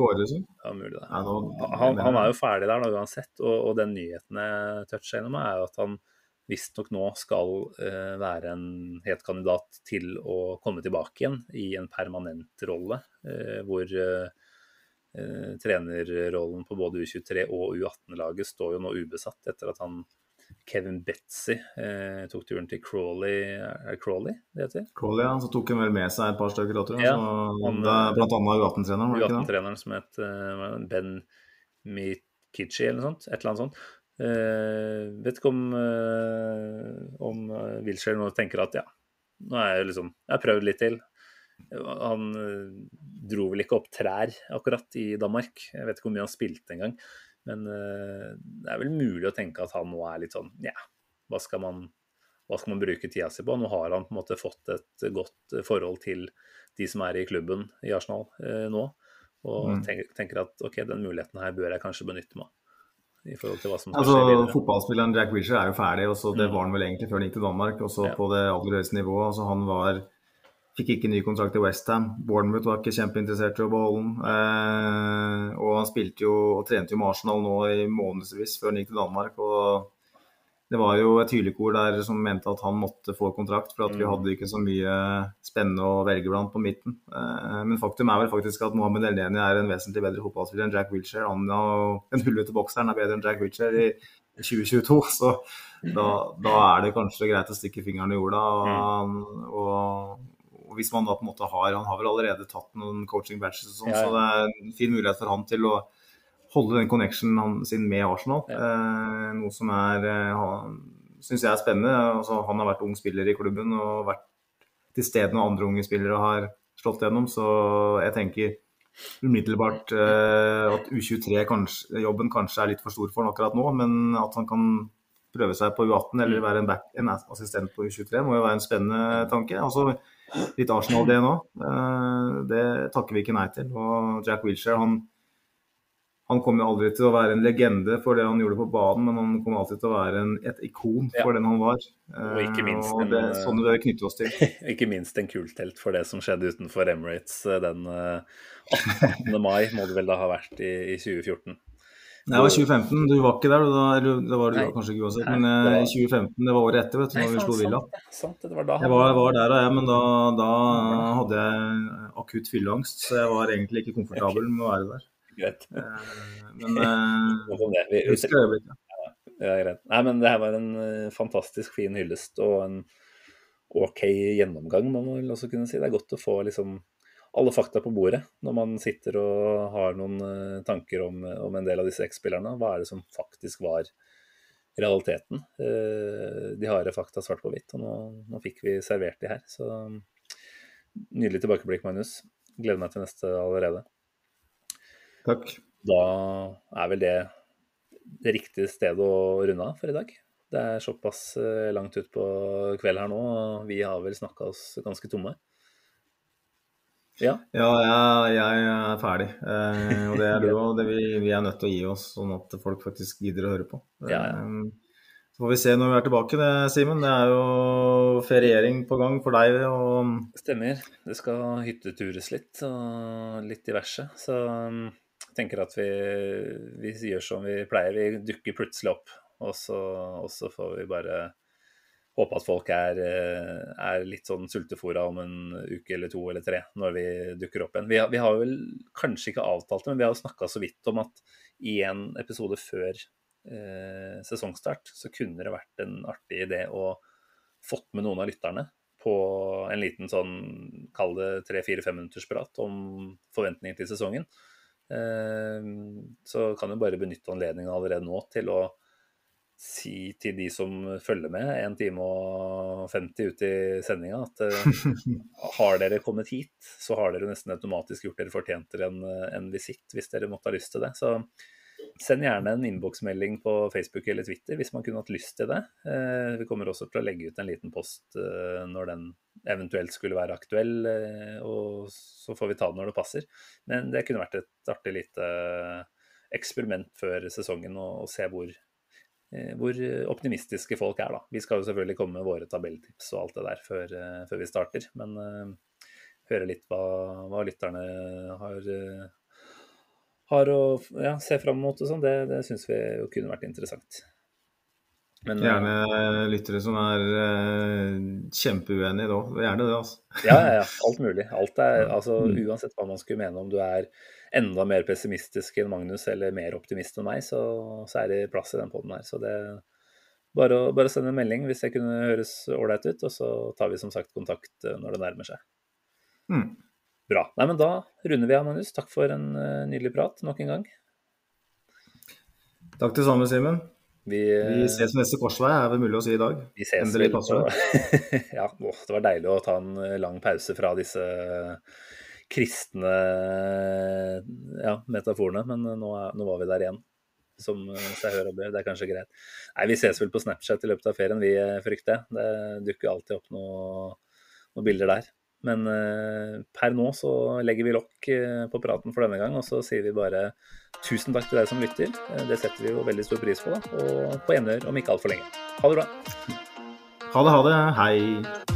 ja, mulig. Han, han, er jo ferdig der da uansett, og, og den nyheten jeg toucha innom, er jo at han visstnok nå skal uh, være en het kandidat til å komme tilbake igjen i en permanent rolle, uh, hvor Eh, trenerrollen på både U23 og U18-laget står jo nå ubesatt etter at han Kevin Betzy eh, tok turen til Crawley Er Crawley det heter? Crawley, ja. Så tok han vel med seg et par stykker, tror jeg. Ja, han, blant annet U18-treneren. U18-treneren som het uh, Ben Mikichi eller noe sånt. Et eller annet sånt. Uh, vet ikke om, uh, om Wilshere nå tenker at ja, nå er jeg liksom Jeg har prøvd litt til. Han eh, dro vel ikke opp trær akkurat i Danmark. Jeg vet ikke hvor mye han spilte engang. Men eh, det er vel mulig å tenke at han nå er litt sånn Ja, hva skal man, hva skal man bruke tida si på? Nå har han på en måte fått et godt forhold til de som er i klubben i Arsenal eh, nå. Og mm. tenker, tenker, at ok, den muligheten her bør jeg kanskje benytte meg av. I forhold til hva som altså, Fotballspilleren Jack Wisher er jo ferdig, og så det mm. var han vel egentlig før han gikk til Danmark. Også ja. på det aller høyeste nivået. Altså, han var Fikk ikke ny kontrakt i Westham. Bournemouth var ikke kjempeinteressert i å beholde den. Eh, og han spilte jo og trente jo med Arsenal nå i månedsvis før han gikk til Danmark. og det var jo et hylekor der som mente at han måtte få kontrakt, for at vi mm. hadde ikke så mye spennende å velge blant på midten. Eh, men faktum er vel faktisk at Mohammed Elneni er en vesentlig bedre fotballspiller enn Jack Wilshere. Han og den hullete bokseren er bedre enn Jack Wilshere i 2022, så da, da, er det kanskje greit å stikke fingeren i jorda. Og, mm. og hvis man da på en måte har Han har vel allerede tatt noen coaching batches og sånn, ja, ja. så det er en fin mulighet for han til å holde den connectionen sin med Arsenal. Eh, noe som er eh, syns jeg er spennende. Altså, han har vært ung spiller i klubben og vært til stede når andre unge spillere har slått gjennom, så jeg tenker umiddelbart eh, at U23-jobben kanskje er litt for stor for han akkurat nå, men at han kan prøve seg på U18 eller være en, back, en assistent på U23 må jo være en spennende tanke. Altså, litt Arsenal det nå. Eh, det takker vi ikke nei til. Og Jack Wilshere han han kommer aldri til å være en legende for det han gjorde på banen, men han kommer alltid til å være en, et ikon for ja. den han var. Og ikke eh, minst og det, en, sånn det vi knytte oss til. ikke minst en kulthelt for det som skjedde utenfor Emirates eh, den 18. Eh, mai, må det vel da ha vært i, i 2014. Nei, det var 2015. Du var ikke der, da, eller det var du Nei. kanskje ikke uansett. Men i 2015, det var året etter, vet du, når vi slo Villa. Sant, det var da jeg var, var der, jeg, men da, da hadde jeg akutt fylleangst, så jeg var egentlig ikke komfortabel med å være der greit. men eh, vi, husker øyeblikket. Ja, greit. Nei, men det her var en uh, fantastisk fin hyllest og en OK gjennomgang, må man vel også kunne si. Det er godt å få liksom alle fakta på bordet når man sitter og har noen uh, tanker om, om, en del av disse X-spillerne. Hva er det som faktisk var realiteten? Uh, de harde fakta svart på hvitt, og nå, nå, fikk vi servert de her. Så nydelig tilbakeblikk, Magnus. Gleder meg til neste allerede. Takk. Da er vel det det riktige stedet å runde av for i dag. Det er såpass eh, langt utpå kveld her nå, og vi har vel snakka oss ganske tomme. Ja, ja jeg, jeg er ferdig. Eh, og det er du òg. Vi, vi, er nødt til å gi oss, sånn at folk faktisk gidder å høre på. Ja, ja. Eh, så får vi se når vi er tilbake, det, Simen. Det er jo feriering på gang for deg. Og... Stemmer. Det skal hyttetures litt, og litt diverse. Så jeg tenker at vi, vi gjør som vi pleier. Vi dukker plutselig opp, og så, og så får vi bare håpe at folk er, er litt sånn sultefòra om en uke eller to eller tre når vi dukker opp igjen. Vi har, vi har vel kanskje ikke avtalt det, men vi har jo snakka så vidt om at i en episode før eh, sesongstart så kunne det vært en artig idé å fått med noen av lytterne på en liten sånn, kall det tre-fire-fem minutters prat om forventninger til sesongen. Eh, så kan du bare benytte anledningen allerede nå til å si til de som følger med, 1 time og 50 ut i sendinga, at uh, har dere kommet hit, så har dere nesten automatisk gjort dere fortjent til en, en visitt, hvis dere måtte ha lyst til det. Så Send gjerne en innboksmelding på Facebook eller Twitter hvis man kunne hatt lyst til det. Eh, vi kommer også til å legge ut en liten post eh, når den eventuelt skulle være aktuell, eh, og så får vi ta den når det passer. Men det kunne vært et artig lite eksperiment før sesongen å se hvor, hvor optimistiske folk er. da. Vi skal jo selvfølgelig komme med våre tabelltips og alt det der før, før vi starter. Men høre litt hva, hva lytterne har har å ja, se fram mot og sånn, det, det syns vi jo kunne vært interessant. Men, Gjerne uh, lyttere som er uh, kjempeuenige da. Gjerne det, altså. ja, ja, ja. Alt mulig. Alt er, altså, mm. Uansett hva man skulle mene, om du er enda mer pessimistisk enn Magnus eller mer optimist enn meg, så, så er det plass i den poden her. Så det bare å bare sende en melding hvis det kunne høres ålreit ut, og så tar vi som sagt kontakt når det nærmer seg. Mm. Bra. Nei, men Da runder vi av, Magnus. Takk for en uh, nydelig prat nok en gang. Takk til samme, Simen. Vi, vi, eh, ses neste korsvei, er det mulig å si i dag. Vi ses Endelig korsvei. ja, å, det var deilig å ta en eh, lang pause fra disse kristne ja, metaforene, men nå, er, nå var vi der igjen. Som seg hør og bør. Det er kanskje greit. Nei, Vi ses vel på Snapchat i løpet av ferien, vi frykter. Det dukker alltid opp noen noe bilder der. Men eh, per nå så legger vi lokk eh, på praten for denne gang, og så sier vi bare tusen takk til deg som lytter. Eh, det setter vi jo veldig stor pris på, da. Og på gjenhør om ikke altfor lenge. Ha det bra. Ha det, ha det. Hei.